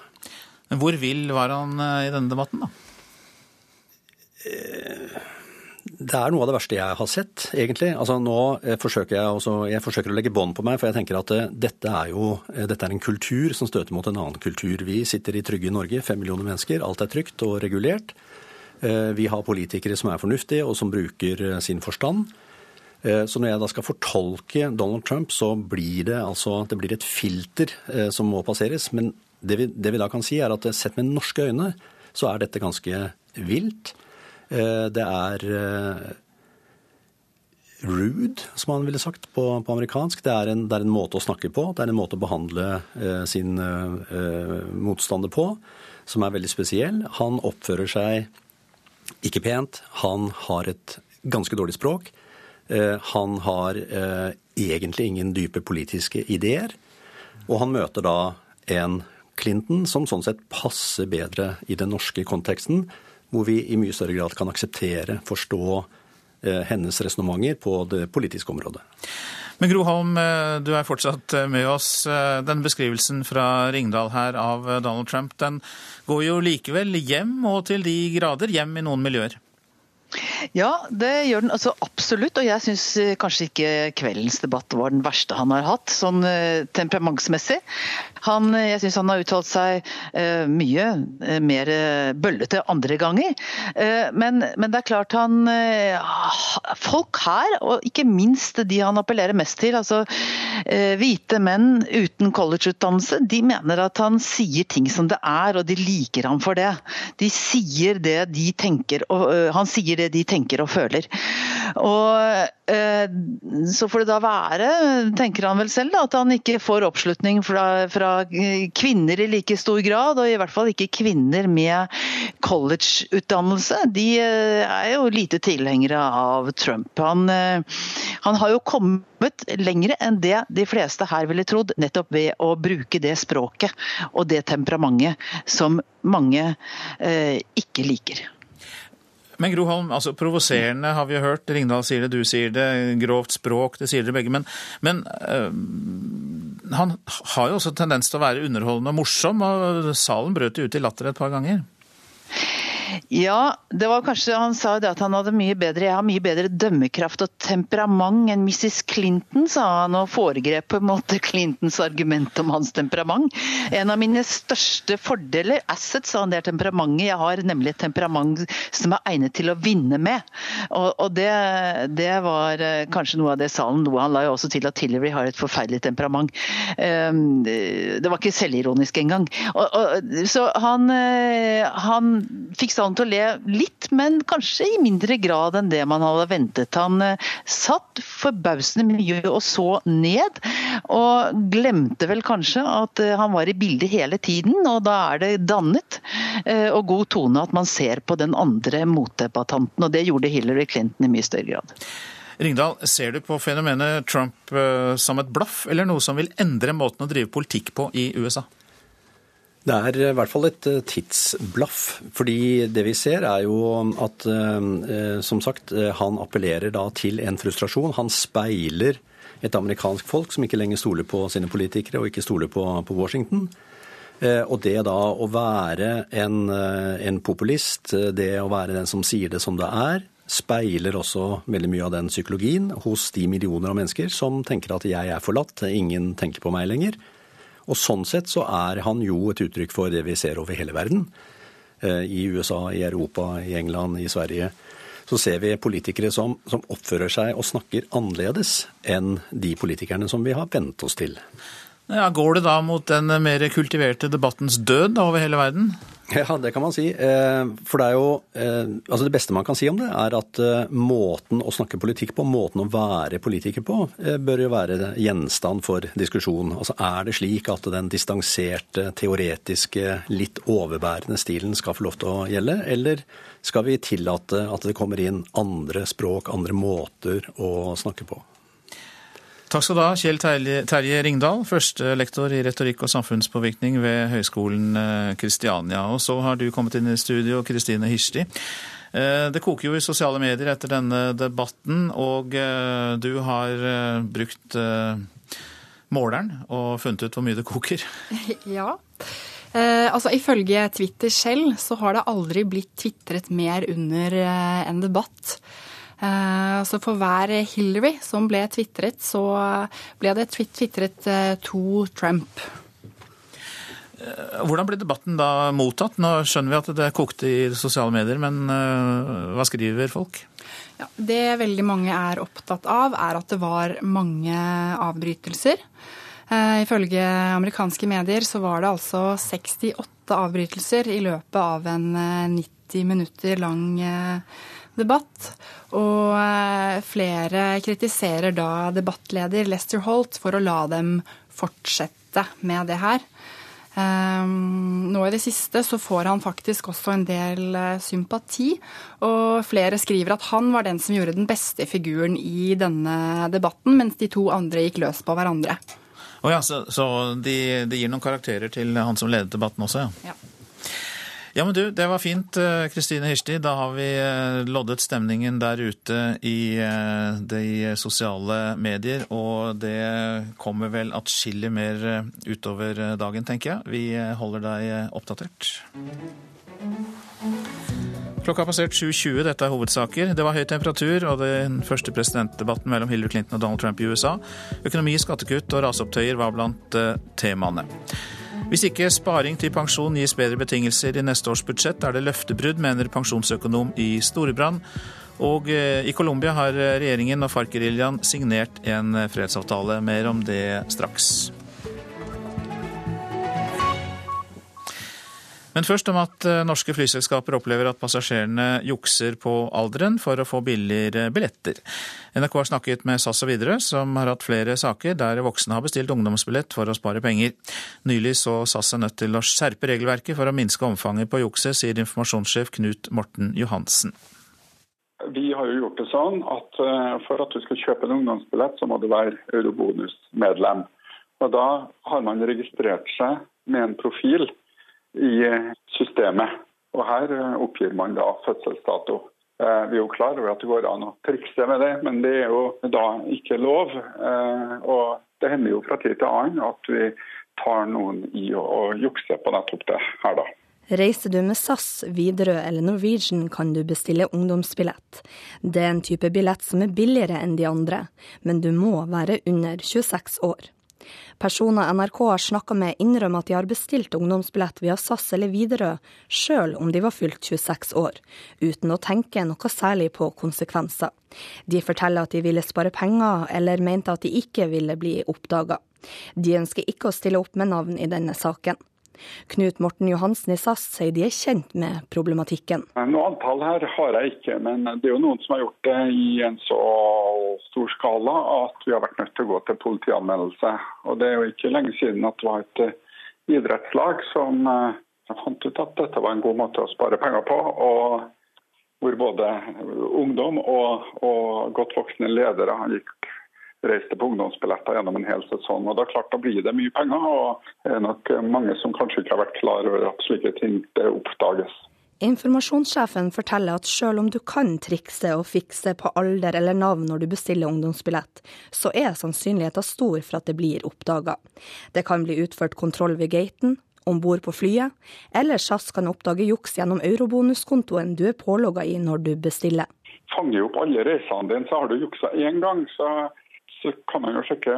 Hvor vill var han i denne debatten, da? Det er noe av det verste jeg har sett, egentlig. Altså Nå eh, forsøker jeg, også, jeg forsøker å legge bånd på meg, for jeg tenker at eh, dette er jo eh, dette er en kultur som støter mot en annen kultur. Vi sitter i trygge Norge, fem millioner mennesker. Alt er trygt og regulert. Vi har politikere som er fornuftige, og som bruker sin forstand. Så når jeg da skal fortolke Donald Trump, så blir det altså det blir et filter som må passeres. Men det vi, det vi da kan si, er at sett med norske øyne, så er dette ganske vilt. Eh, det er eh, rude, som han ville sagt på, på amerikansk. Det er, en, det er, en, måte å snakke på, det er en måte å behandle eh, sin eh, motstander på, som er veldig spesiell. Han oppfører seg ikke pent. Han har et ganske dårlig språk. Eh, han har eh, egentlig ingen dype politiske ideer. Og han møter da en Clinton som sånn sett passer bedre i den norske konteksten hvor vi i mye større grad kan akseptere, forstå eh, hennes resonnementer på det politiske området. Men Gro Holm, eh, du er fortsatt eh, med oss. Den beskrivelsen fra Ringdal her av Donald Trump, den går jo likevel hjem og til de grader hjem i noen miljøer? Ja, det gjør den altså absolutt. Og jeg syns kanskje ikke kveldens debatt var den verste han har hatt, sånn temperamentsmessig. Han, eh, jeg syns han har uttalt seg uh, mye uh, mer bøllete andre ganger. Men, men, det er klart han Folk her, og ikke minst de han appellerer mest til, altså hvite menn uten collegeutdannelse, de mener at han sier ting som det er, og de liker ham for det. De sier det de tenker, og han sier det de tenker og føler. Og så får det da være, tenker han vel selv, da, at han ikke får oppslutning fra, fra, kvinner i like stor grad, og i hvert fall ikke kvinner med collegeutdannelse. De er jo lite tilhengere av Trump. Han, han har jo kommet lenger enn det de fleste her ville trodd, nettopp ved å bruke det språket og det temperamentet som mange eh, ikke liker. Men Gro Holm, altså provoserende har vi hørt. Ringdal sier det, du sier det. Grovt språk, det sier dere begge. Men, men øh, han har jo også tendens til å være underholdende og morsom, og salen brøt ut i latter et par ganger. Ja, det var kanskje Han sa det at han hadde mye bedre jeg har mye bedre dømmekraft og temperament enn Mrs. Clinton, sa han, og foregrep på en måte Clintons argument om hans temperament. En av mine største fordeler, assets, sa han, det er temperamentet. Jeg har nemlig et temperament som er egnet til å vinne med. Og, og det, det, var eh, kanskje noe av det salen lo Han la jo også til at Hillary har et forferdelig temperament. Um, det var ikke selvironisk engang. Og, og, så han, eh, han fikk salen til å le litt, men kanskje i mindre grad enn det man hadde ventet. Han eh, satt forbausende mye og så ned, og glemte vel kanskje at eh, han var i bildet hele tiden. Og da er det dannet eh, og god tone at man ser på den andre motdebattanten, og det gjorde Hillary Clinton i mye større grad. Ringdal, ser du på fenomenet Trump som et blaff, eller noe som vil endre måten å drive politikk på i USA? Det er i hvert fall et eh, tidsblaff. Fordi det vi ser er jo at eh, som sagt, eh, han appellerer da til en frustrasjon. Han speiler et amerikansk folk som ikke lenger stoler på sine politikere og ikke stoler på, på Washington. Og det da å være en, en, populist, det å være den som sier det som det er, speiler også veldig mye av den psykologien hos de millioner av mennesker som tenker at jeg er forlatt, ingen tenker på meg lenger. Og Sånn sett så er han jo et uttrykk for det vi ser over hele verden. Eh, I USA, i Europa, i England, i Sverige. Så ser vi politikere som, som oppfører seg og snakker annerledes enn de politikerne som vi har vent oss til. Ja, går det da mot den mer kultiverte debattens død over hele verden? Ja, det kan man si. Eh, for det er jo eh, Altså det beste man kan si om det, er at eh, måten å snakke politikk på, måten å være politiker på, bør jo være gjenstand for diskusjon. Altså er det slik at den distanserte, teoretiske, litt overbærende stilen skal få lov til å gjelde, eller skal vi tillate at det kommer inn andre språk, andre måter å snakke på? Takk skal du ha, Kjell Terje Ringdal, førstelektor i retorikk og samfunnspåvirkning ved Høgskolen Kristiania. Og så har du kommet inn i studio, Kristine Hirsti. Eh, det koker jo i sosiale medier etter denne debatten, og eh, du har eh, brukt måleren og funnet ut hvor mye det koker? Ja. Eh, altså Ifølge Twitter selv så har det aldri blitt tvitret mer under en debatt. Eh, så for hver Hillary som ble tvitret, så ble det tvitret eh, to Trump. Eh, hvordan ble debatten da mottatt? Nå skjønner vi at det kokte i sosiale medier, men hva skriver folk? Ja, det veldig mange er opptatt av, er at det var mange avbrytelser. Ifølge amerikanske medier så var det altså 68 avbrytelser i løpet av en 90 minutter lang debatt. Og eh, flere kritiserer da debattleder Lester Holt for å la dem fortsette med det her. Um, nå i det siste så får han faktisk også en del uh, sympati. Og flere skriver at han var den som gjorde den beste figuren i denne debatten, mens de to andre gikk løs på hverandre. Oh ja, så, så de, de, gir noen karakterer til han som ledet debatten også, ja? ja. Ja, men du, det var fint, eh, Kristine Hirsti. Da har vi eh, loddet stemningen der ute i eh, de sosiale medier. Og det kommer vel atskillig mer utover dagen, tenker jeg. Vi holder deg oppdatert. Klokka har passert 7.20, dette er hovedsaker. Det var høy temperatur og den første presidentdebatten mellom Hillary Clinton og Donald Trump i USA. Økonomi, skattekutt og raseopptøyer var blant temaene. Hvis ikke sparing til pensjon gis bedre betingelser i neste års budsjett, er det løftebrudd, mener pensjonsøkonom i Storebrand. Og eh, i Colombia har regjeringen og FARC-geriljaen signert en fredsavtale. Mer om det straks. Men først om at eh, norske flyselskaper opplever at passasjerene jukser på alderen for å få billigere billetter. NRK har snakket med SAS og Widerøe, som har hatt flere saker der voksne har bestilt ungdomsbillett for å spare penger. Nylig så SAS seg nødt til å skjerpe regelverket for å minske omfanget på jukset, sier informasjonssjef Knut Morten Johansen. Vi har jo gjort det sånn at eh, for at du skal kjøpe en ungdomsbillett, så må du være Eurobonus-medlem. Og Da har man registrert seg med en profil i systemet. Og Her eh, oppgir man da fødselsdato. Eh, vi er jo klar over at det går an å trikse med det, men det er jo da ikke lov. Eh, og Det hender jo fra tid til annen at vi tar noen i å jukse på nettopp det her, da. Reiser du med SAS, Widerøe eller Norwegian, kan du bestille ungdomsbillett. Det er en type billett som er billigere enn de andre, men du må være under 26 år. Personer NRK har snakka med, innrømmer at de har bestilt ungdomsbillett via SAS eller Widerøe, sjøl om de var fylt 26 år, uten å tenke noe særlig på konsekvenser. De forteller at de ville spare penger, eller mente at de ikke ville bli oppdaga. De ønsker ikke å stille opp med navn i denne saken. Knut Morten Johansen i SAS sier de er kjent med problematikken. Noe antall her har jeg ikke, men det er jo noen som har gjort det i en så stor skala at vi har vært nødt til å gå til politianmeldelse. Og Det er jo ikke lenge siden at det var et eh, idrettslag som eh, fant ut at dette var en god måte å spare penger på. og hvor både ungdom og, og godt voksne ledere gikk reiste på ungdomsbilletter gjennom en hel sesong. Og det er klart Da blir det mye penger, og det er nok mange som kanskje ikke har vært klar over at slike ting oppdages. Informasjonssjefen forteller at selv om du kan trikse og fikse på alder eller navn når du bestiller ungdomsbillett, så er sannsynligheten stor for at det blir oppdaga. Det kan bli utført kontroll ved gaten, om bord på flyet, eller SAS kan oppdage juks gjennom eurobonuskontoen du er pålogga i når du bestiller. Fanger opp alle reisene dine, så har du juksa én gang, så så kan man jo sjekke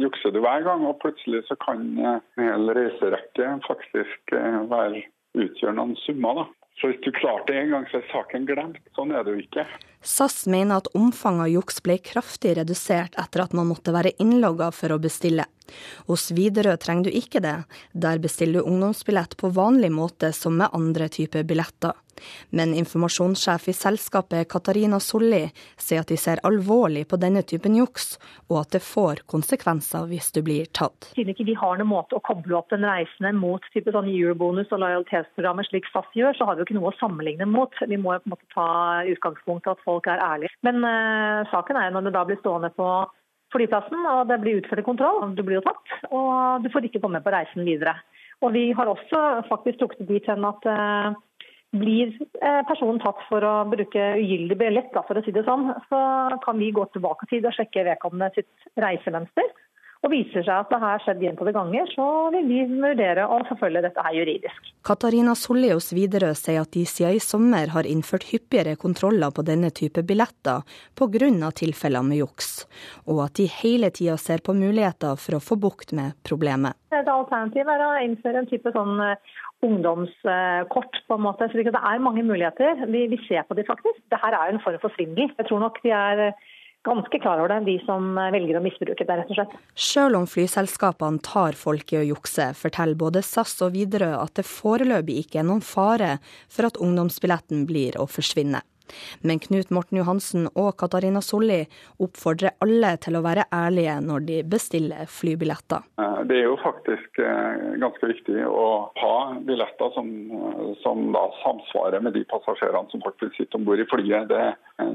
jukser du hver gang, og plutselig så kan en hel reiserekke faktisk eh, være utgjøre noen summer. da. Så hvis du klarte det én gang, så er saken glemt. Sånn er det jo ikke. SAS mener at omfanget av juks ble kraftig redusert etter at man måtte være innlogga for å bestille. Hos Widerøe trenger du ikke det, der bestiller du ungdomsbillett på vanlig måte som med andre typer billetter. Men informasjonssjef i selskapet Katarina Solli sier at de ser alvorlig på denne typen juks, og at det får konsekvenser hvis du blir tatt. Siden ikke vi har noen måte å koble opp den reisende mot type sånn eurobonus og lojalitetsprogrammer slik SAS gjør, så har vi jo ikke noe å sammenligne mot. Vi må jo på en måte ta utgangspunkt i at folk er ærlige. Men uh, saken er når du da blir stående på flyplassen og det blir utført kontroll, du blir jo tatt, og du får ikke komme på reisen videre. Og Vi har også faktisk trukket dit hen at uh, blir eh, personen tatt for å bruke ugyldig billett, for å si det sånn, så kan vi gå tilbake til og sjekke vedkommende sitt reisemønster. Og viser seg at det har skjedd gjentatte ganger, så vil vi vurdere å forfølge dette her juridisk. Katarina Sollios Widerøe sier at de siden i sommer har innført hyppigere kontroller på denne type billetter pga. tilfeller med juks, og at de hele tida ser på muligheter for å få bukt med problemet. Et alternativ er å innføre en type sånn eh, ungdomskort. på en måte. Så det er mange muligheter. Vi, vi ser på de faktisk. Dette er jo en form for svindel. Jeg tror nok de er ganske klar over det, de som velger å misbruke det, rett og slett. Selv om flyselskapene tar folk i å jukse, forteller både SAS og Widerøe at det foreløpig ikke er noen fare for at ungdomsbilletten blir å forsvinne. Men Knut Morten Johansen og Katarina Solli oppfordrer alle til å være ærlige når de bestiller flybilletter. Eh, det er jo faktisk eh, ganske viktig å ha billetter som, som da samsvarer med de passasjerene som faktisk sitter om bord i flyet. Det,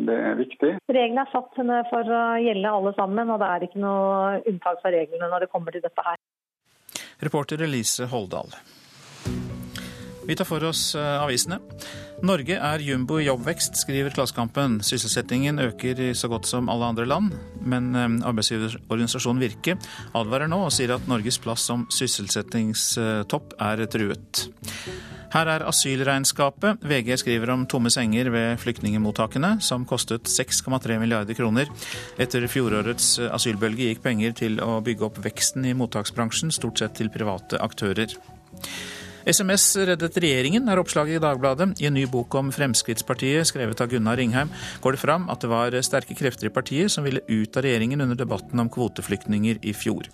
det, er viktig. Reglene er satt for å gjelde alle sammen, og det er ikke noe unntak fra reglene når det kommer til dette her. Reporter Elise Holdal. Vi tar for oss eh, avisene. Norge er jumbo i jobbvekst, skriver Klassekampen. Sysselsettingen øker i så godt som alle andre land, men eh, arbeidsgiverorganisasjonen Virke advarer nå og sier at Norges plass som sysselsettingstopp er truet. Her er asylregnskapet. VG skriver om tomme senger ved flyktningemottakene, som kostet 6,3 milliarder kroner. Etter fjorårets asylbølge gikk penger til å bygge opp veksten i mottaksbransjen, stort sett til private aktører. SMS reddet regjeringen, er oppslaget i Dagbladet. I en ny bok om Fremskrittspartiet, skrevet av Gunnar Ringheim, går det fram at det var sterke krefter i partiet som ville ut av regjeringen under debatten om kvoteflyktninger i fjor.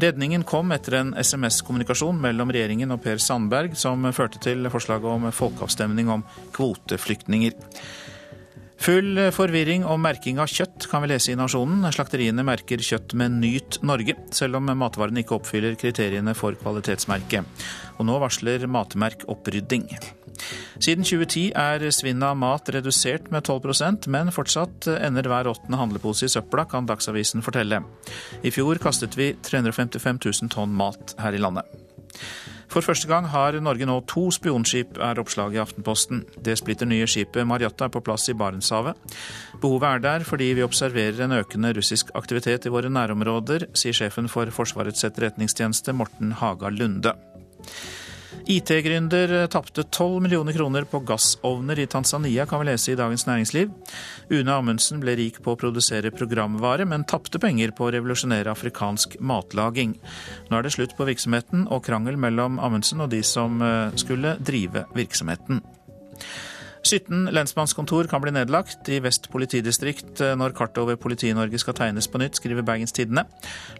Redningen kom etter en SMS-kommunikasjon mellom regjeringen og Per Sandberg, som førte til forslaget om folkeavstemning om kvoteflyktninger. Full forvirring om merking av kjøtt kan vi lese i Nasjonen. Slakteriene merker kjøtt med Nyt Norge, selv om matvarene ikke oppfyller kriteriene for kvalitetsmerket. Og nå varsler Matmerk opprydding. Siden 2010 er svinnet av mat redusert med 12% men fortsatt ender hver åttende handlepose i søpla, kan Dagsavisen fortelle. I fjor kastet vi 355 000 tonn mat her i landet. For første gang har Norge nå to spionskip, er oppslaget i Aftenposten. Det splitter nye skipet Marjatta er på plass i Barentshavet. Behovet er der fordi vi observerer en økende russisk aktivitet i våre nærområder, sier sjefen for Forsvarets etterretningstjeneste, Morten Haga Lunde. IT-gründer tapte 12 millioner kroner på gassovner i Tanzania, kan vi lese i Dagens Næringsliv. Une Amundsen ble rik på å produsere programvare, men tapte penger på å revolusjonere afrikansk matlaging. Nå er det slutt på virksomheten og krangel mellom Amundsen og de som eh, skulle drive virksomheten. 17 lensmannskontor kan bli nedlagt i Vest politidistrikt eh, når kartet over Politi-Norge skal tegnes på nytt, skriver Bergens Tidende.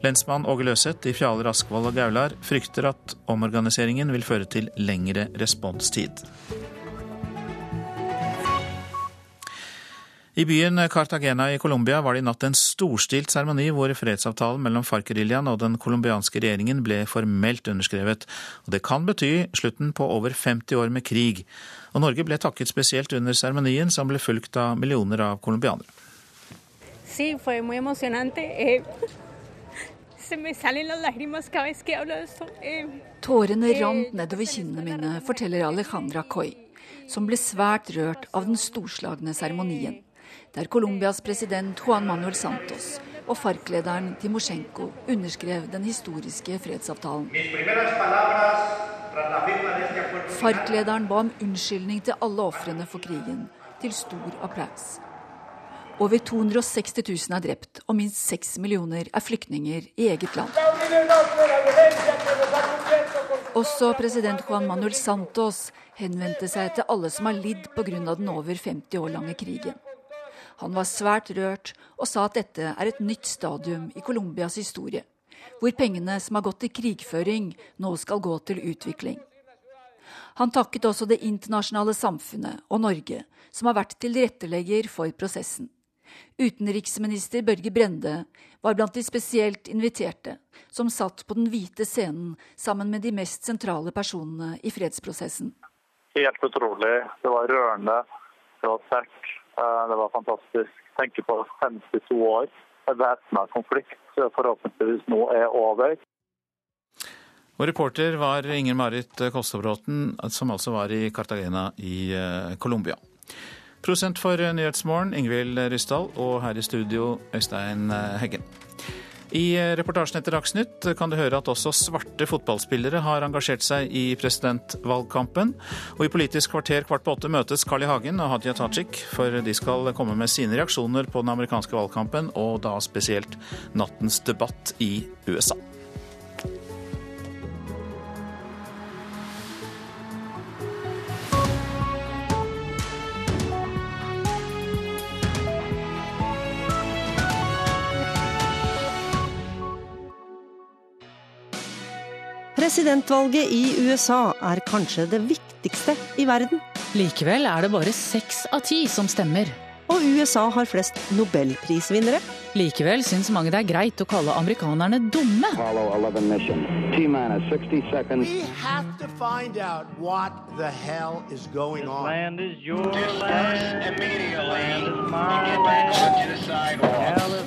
Lensmann Åge Løseth i Fjaler, Askvoll og Gaular frykter at omorganiseringen vil føre til lengre responstid. I byen Cartagena i Colombia var det i natt en storstilt seremoni hvor fredsavtalen mellom FARC-geriljaen og den colombianske regjeringen ble formelt underskrevet. Og det kan bety slutten på over 50 år med krig. Og Norge ble takket spesielt under seremonien, som ble fulgt av millioner av colombianere. Sí, fue muy emocionante. Eh, eh, Tårene eh, rant nedover kinnene mine, forteller Alejandra Coy, som ble svært rørt av den storslagne seremonien, der Colombias president Juan Manuel Santos og FARC-lederen Timosjenko underskrev den historiske fredsavtalen. FARC-lederen ba om unnskyldning til alle ofrene for krigen, til stor applaus. Over 260 000 er drept, og minst 6 millioner er flyktninger i eget land. Også president Juan Manuel Santos henvendte seg til alle som har lidd pga. den over 50 år lange krigen. Han var svært rørt og sa at dette er et nytt stadium i Colombias historie, hvor pengene som har gått til krigføring, nå skal gå til utvikling. Han takket også det internasjonale samfunnet og Norge, som har vært tilrettelegger for prosessen. Utenriksminister Børge Brende var blant de spesielt inviterte, som satt på den hvite scenen sammen med de mest sentrale personene i fredsprosessen. Helt utrolig. Det var rørende. Det var sterkt. Eh, det var fantastisk. Tenke på 52 år væpna konflikt forhåpentligvis nå er over. Og reporter var Inger Marit Kostebråten, som altså var i Cartagena i eh, Colombia. Prosent for Nyhetsmorgen, Ingvild Ryssdal, og her i studio, Øystein eh, Heggen. I reportasjen etter Dagsnytt kan du høre at også svarte fotballspillere har engasjert seg i presidentvalgkampen. Og i Politisk kvarter kvart på åtte møtes Carl I. Hagen og Hadia Tajik, for de skal komme med sine reaksjoner på den amerikanske valgkampen, og da spesielt nattens debatt i USA. Presidentvalget i USA er kanskje det viktigste i verden. Likevel er det bare seks av ti som stemmer. Og USA har flest nobelprisvinnere. Likevel syns mange det er greit å kalle amerikanerne dumme.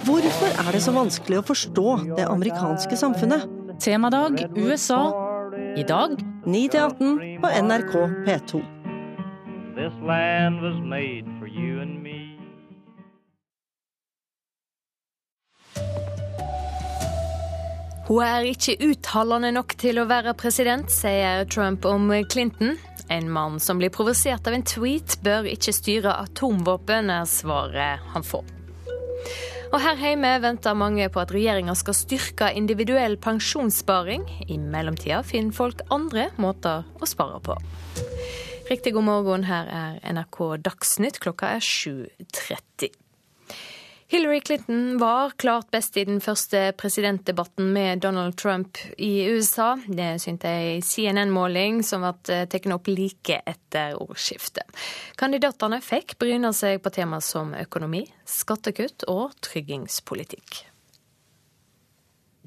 Hvorfor er det så vanskelig å forstå det amerikanske samfunnet? Temadag USA i dag 9 18 på NRK P2. Hun er ikke uttalende nok til å være president, sier Trump om Clinton. En mann som blir provosert av en tweet, bør ikke styre atomvåpen, er svaret han får. Og her hjemme venter mange på at regjeringa skal styrke individuell pensjonssparing. I mellomtida finner folk andre måter å spare på. Riktig god morgen, her er NRK Dagsnytt. Klokka er 7.30. Hillary Clinton var klart best i den første presidentdebatten med Donald Trump i USA. Det syntes ei CNN-måling som ble tatt opp like etter ordskiftet. Kandidatene fikk bryne seg på tema som økonomi, skattekutt og tryggingspolitikk.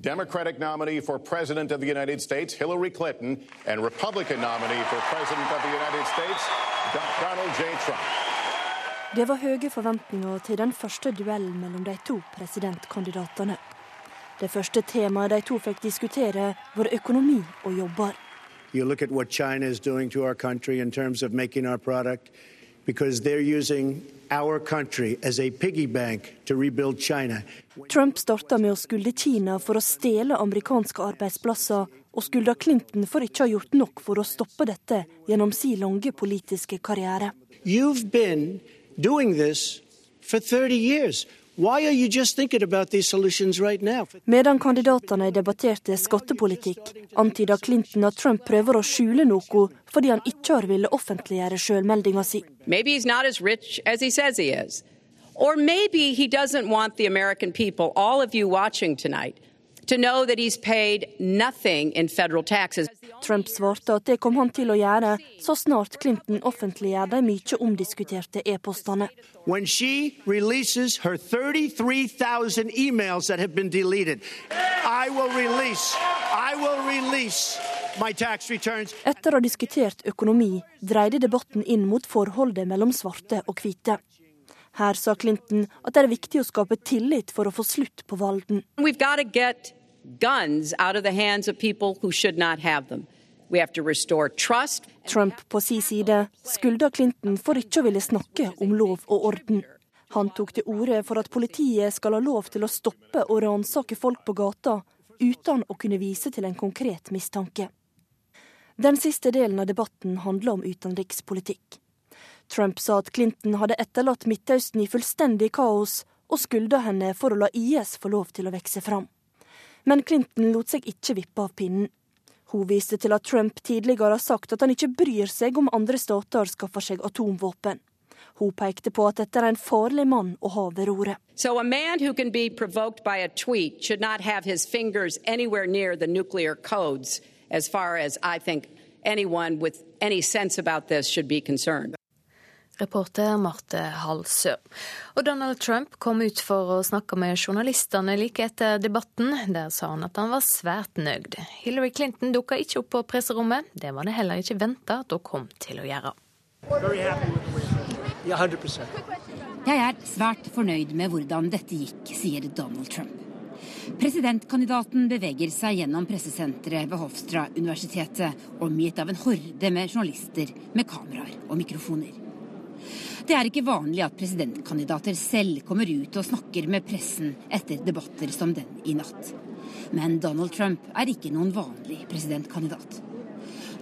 Democratic nominee for President of the United States, Hillary Clinton, and Republican nominee for President of the United States, Donald J. Trump. Det var høye forventninger til den første duellen mellom de to presidentkandidatene. Det første temaet de to fikk diskutere, var økonomi og jobber. You look at what China is doing to our country in terms of making our product, because they're using our country as a piggy bank to rebuild China. Trump starta med å skylde Kina for å stjele amerikanske arbeidsplasser, og skylda Clinton for ikke å ha gjort nok for å stoppe dette gjennom sin lange politiske karriere. You've been doing this for 30 years. Right? Medan kandidatene debatterte skattepolitikk, antyda Clinton at Trump prøver å skjule noe fordi han ikke har villet offentliggjøre sjølmeldinga si. Maybe he's not as rich as he says he is. Or maybe he doesn't want the American people, all of you watching tonight, to know that he's paid nothing in federal taxes. Trump svarte at det kom han til å gjøre så snart Clinton offentliggjør de mye omdiskuterte e-postene. When she releases her 33,000 emails that have been deleted, I will release, I will release my tax. Etter å ha diskutert økonomi dreide debatten inn mot forholdet mellom svarte og hvite. Her sa Clinton at det er viktig å skape tillit for å få slutt på valden. Guns out of the hands of people who should not have them. Trump på sin side skylda Clinton for ikke å ville snakke om lov og orden. Han tok til orde for at politiet skal ha lov til å stoppe og ransake folk på gata uten å kunne vise til en konkret mistanke. Den siste delen av debatten handla om utenrikspolitikk. Trump sa at Clinton hadde etterlatt Midtøsten i fullstendig kaos, og skylda henne for å la IS få lov til å vokse fram. Men Clinton lot seg ikke vippe av pinnen. Hun viste til at Trump tidligere har sagt at han ikke bryr seg om andre stater skaffer seg atomvåpen. Hun pekte på at dette er en farlig mann å ha ved roret. So a man who can be provoked by a tweet should not have his fingers anywhere near the nuclear codes as far as I think anyone with any sense about this should be concerned. Reporter Marte Halsø. Og Donald Trump kom ut for å snakke med journalistene like etter debatten. Der sa han at han var svært nøyd. Hillary Clinton dukka ikke opp på presserommet. Det var det heller ikke venta at hun kom til å gjøre. Jeg er svært fornøyd med hvordan dette gikk, sier Donald Trump. Presidentkandidaten beveger seg gjennom pressesenteret ved Hofstra-universitetet, omgitt av en horde med journalister med kameraer og mikrofoner. Det er ikke vanlig at presidentkandidater selv kommer ut og snakker med pressen etter debatter som den i natt. Men Donald Trump er ikke noen vanlig presidentkandidat.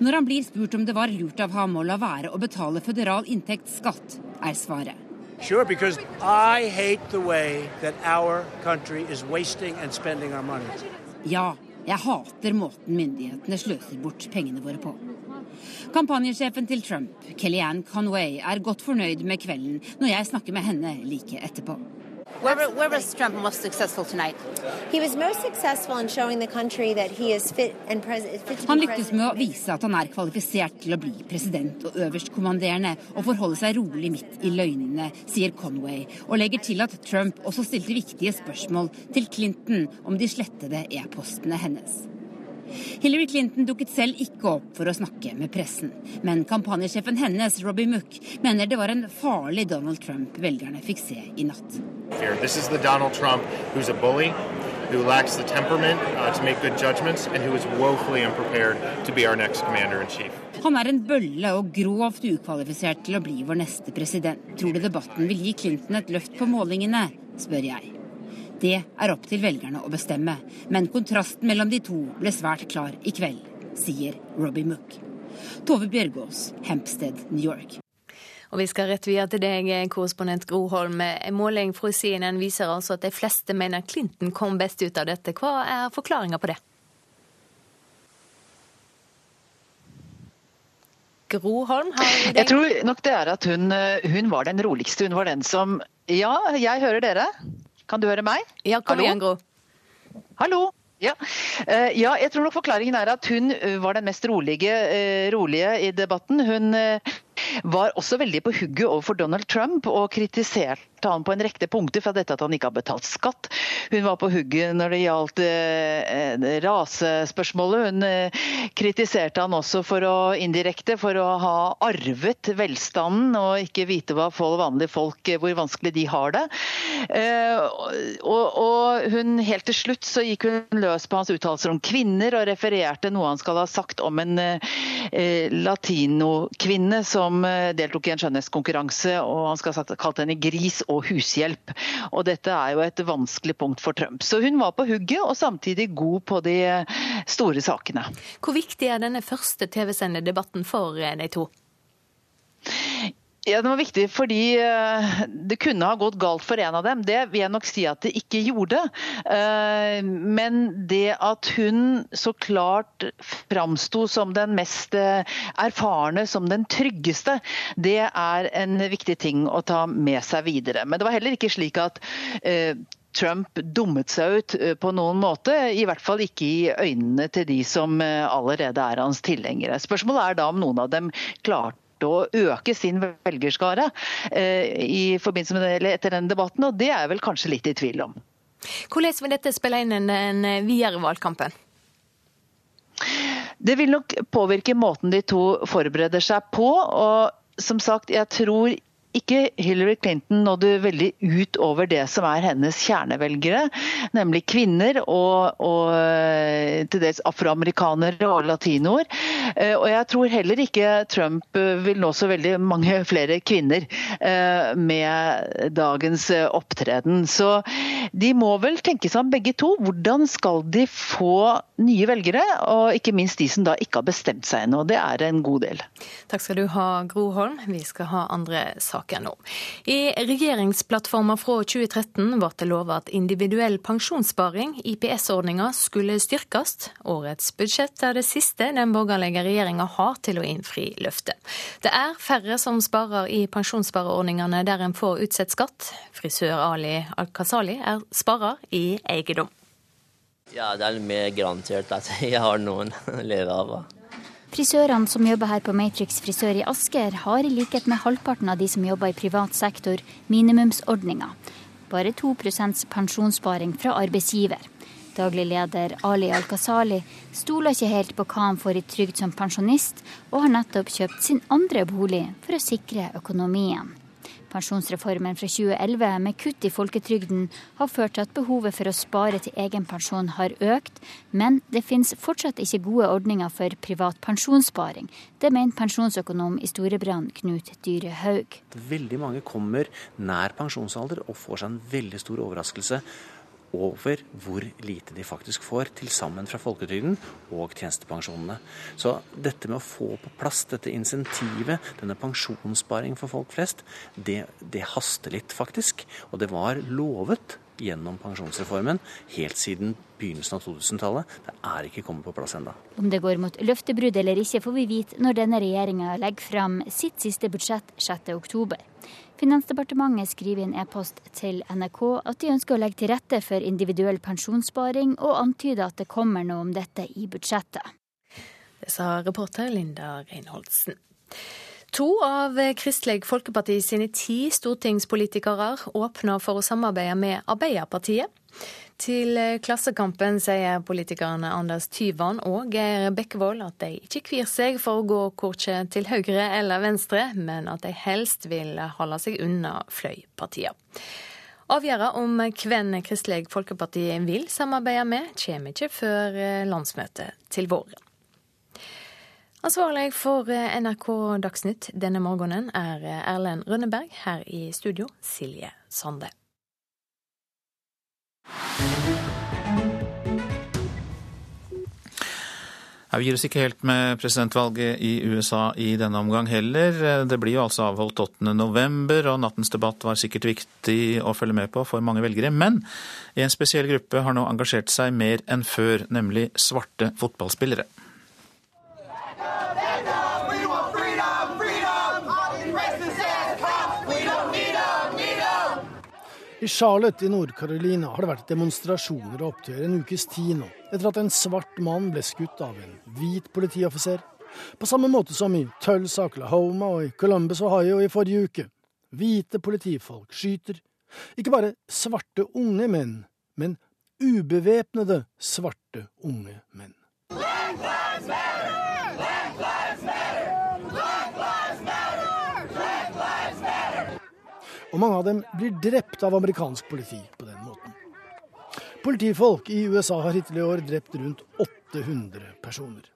Når han blir spurt om det var lurt av ham å la være å betale føderal inntektsskatt, er svaret Sure, because I hate the way that our country is wasting and spending our money. Ja, jeg hater måten myndighetene sløser bort pengene våre på. Kampanjesjefen til Trump, Kellyanne Conway, er godt fornøyd med kvelden når jeg snakker med henne like etterpå. Where, where was Trump most successful tonight? He was most successful in showing the country that he is fit and president. Fit to Han be lyktes med å vise at han er kvalifisert til å bli president og øverstkommanderende, og forholde seg rolig midt i løgnene, sier Conway, og legger til at Trump også stilte viktige spørsmål til Clinton om de slettede e-postene hennes. Hillary Clinton dukket selv ikke opp for å snakke med pressen, men kampanjesjefen hennes, Robbie Mook, mener det var en farlig Donald Trump velgerne fikk se i natt. Donald Trump bully, who lacks the temperament uh, to make good judgments, and who is woefully unprepared to be our next commander in chief. Han er en bølle og grovt ukvalifisert til å bli vår neste president. Tror du debatten vil gi Clinton et løft på målingene, spør jeg. Det er opp til velgerne å bestemme, men kontrasten mellom de to ble svært klar i kveld, sier Robbie Mook. Tove Bjørgaas, Hempstead, New York. Og vi skal rett videre til deg, korrespondent Groholm. En måling fra CNN viser altså at de fleste mener Clinton kom best ut av dette. Hva er forklaringa på det? Groholm, har? Jeg tror nok det er at hun, hun, var den roligste. Hun var den som Ja, jeg hører dere. Kan du høre meg? Ja, kom igjen, Gro. Hallo. Ja. Eh, ja. jeg tror nok forklaringen er at hun var den mest rolige, eh, rolige i debatten. Hun var også veldig på hugget overfor Donald Trump og kritiserte han på en rekke punkter fra dette at han ikke har betalt skatt. Hun var på hugget når det gjaldt eh, rasespørsmålet. Hun eh, kritiserte han også for å indirekte for å ha arvet velstanden og ikke vite hva folk, vanlige folk, eh, hvor vanskelig de har det. Eh, og, og, hun helt til slutt så gikk hun løs på hans uttalelser om kvinner og refererte noe han skal ha sagt om en eh, latinokvinne som Eh, deltok i en skjønnhetskonkurranse, og han skal ha kalt henne gris og hushjelp. Og dette er jo et vanskelig punkt for Trump. Så hun var på hugget, og samtidig god på de store sakene. Hvor viktig er denne første tv-sendedebatten for eh, de to? Ja, Det var viktig fordi eh, det kunne ha gått galt for en av dem. Det vil jeg nok si at det ikke gjorde. Eh, men det at hun så klart framsto som den mest eh, erfarne, som den tryggeste, det er en viktig ting å ta med seg videre. Men det var heller ikke slik at Trump dummet seg ut på noen måte, i hvert fall ikke i øynene til de som allerede er hans tilhengere. Spørsmålet er da om noen av dem klarte å øke sin velgerskare eh, i forbindelse med det, etter den debatten, og det er jeg vel kanskje litt i tvil om. Hvordan vil dette spille inn den videre valgkampen? Det vil nok påvirke måten de to forbereder seg på. og som sagt, jeg tror ikke Hillary Clinton nådde veldig ut over det som er hennes kjernevelgere, nemlig kvinner og, og eh, til dels afroamerikanere og latinoer. Eh, og jeg tror heller ikke Trump eh, vil nå så veldig mange flere kvinner med dagens opptreden. Så de må vel tenke seg om begge to. Hvordan skal de få nye velgere, og ikke minst de som da ikke har bestemt seg ennå. Det er en god del. Takk skal du ha, Gro Holm. Vi skal ha andre saker saken nå. I regjeringsplattforma fra 2013 ble det lovet at individuell pensjonssparing, IPS-ordninga, skulle styrkes. Årets budsjett er det siste den borgerlige regjeringa har til å innfri løftet. Det er færre som sparer i pensjonsspareordningene der en får utsatt skatt. Frisør Ali Al-Kasali er sparer i eiendom. Ja, det er mer garantert at jeg har noen å leve av. Frisørene som jobber her på Matrix frisør i Asker, har i likhet med halvparten av de som jobber i privat sektor, minimumsordninga. Bare 2 pensjonssparing fra arbeidsgiver. Daglig leder Ali Al-Kasali stoler ikke helt på hva han får i trygd som pensjonist, og har nettopp kjøpt sin andre bolig for å sikre økonomien. Pensjonsreformen fra 2011 med kutt i folketrygden har ført til at behovet for å spare til egen pensjon har økt, men det finnes fortsatt ikke gode ordninger for privat pensjonssparing. Det mener pensjonsøkonom i Storebrand Knut Dyre Haug. Veldig mange kommer nær pensjonsalder og får seg en veldig stor overraskelse over hvor lite de faktisk får til sammen fra folketrygden og tjenestepensjonene. Så dette med å få på plass dette insentivet, denne pensjonssparing for folk flest, det, det haster litt, faktisk. Og det var lovet gjennom pensjonsreformen helt siden begynnelsen av 2000-tallet. Det er ikke kommet på plass ennå. Om det går mot løftebrudd eller ikke, får vi vite når denne regjeringa legger fram sitt siste budsjett 6.10. Finansdepartementet skriver i en e-post til NRK at de ønsker å legge til rette for individuell pensjonssparing, og antyder at det kommer noe om dette i budsjettet. Det sa reporter Linda Reinholdsen. To av Kristelig Folkeparti sine ti stortingspolitikere åpner for å samarbeide med Arbeiderpartiet. Til Klassekampen sier politikerne Anders Tyvand og Geir Bekkevold at de ikke kvir seg for å gå korkje til høyre eller venstre, men at de helst vil holde seg unna fløypartiene. Avgjørelsen om hvem Kristelig Folkeparti vil samarbeide med, kommer ikke før landsmøtet til våren. Ansvarlig for NRK Dagsnytt denne morgenen er Erlend Rønneberg. Her i studio Silje Sande. Vi gir oss ikke helt med presidentvalget i USA i denne omgang heller. Det blir jo altså avholdt 8. november, og nattens debatt var sikkert viktig å følge med på for mange velgere. Men en spesiell gruppe har nå engasjert seg mer enn før, nemlig svarte fotballspillere. I Charlotte i Nord-Carolina har det vært demonstrasjoner og opptøyer en ukes tid nå, etter at en svart mann ble skutt av en hvit politioffiser. På samme måte som i Tulsa, Oklahoma og i Columbus, Ohio i forrige uke. Hvite politifolk skyter ikke bare svarte unge menn, men ubevæpnede svarte unge menn. Black lives matter! Black lives matter! Black lives matter! Black lives matter! Og mange av dem blir drept av amerikansk politi på den måten. Politifolk i USA har hittil i år drept rundt 800 personer.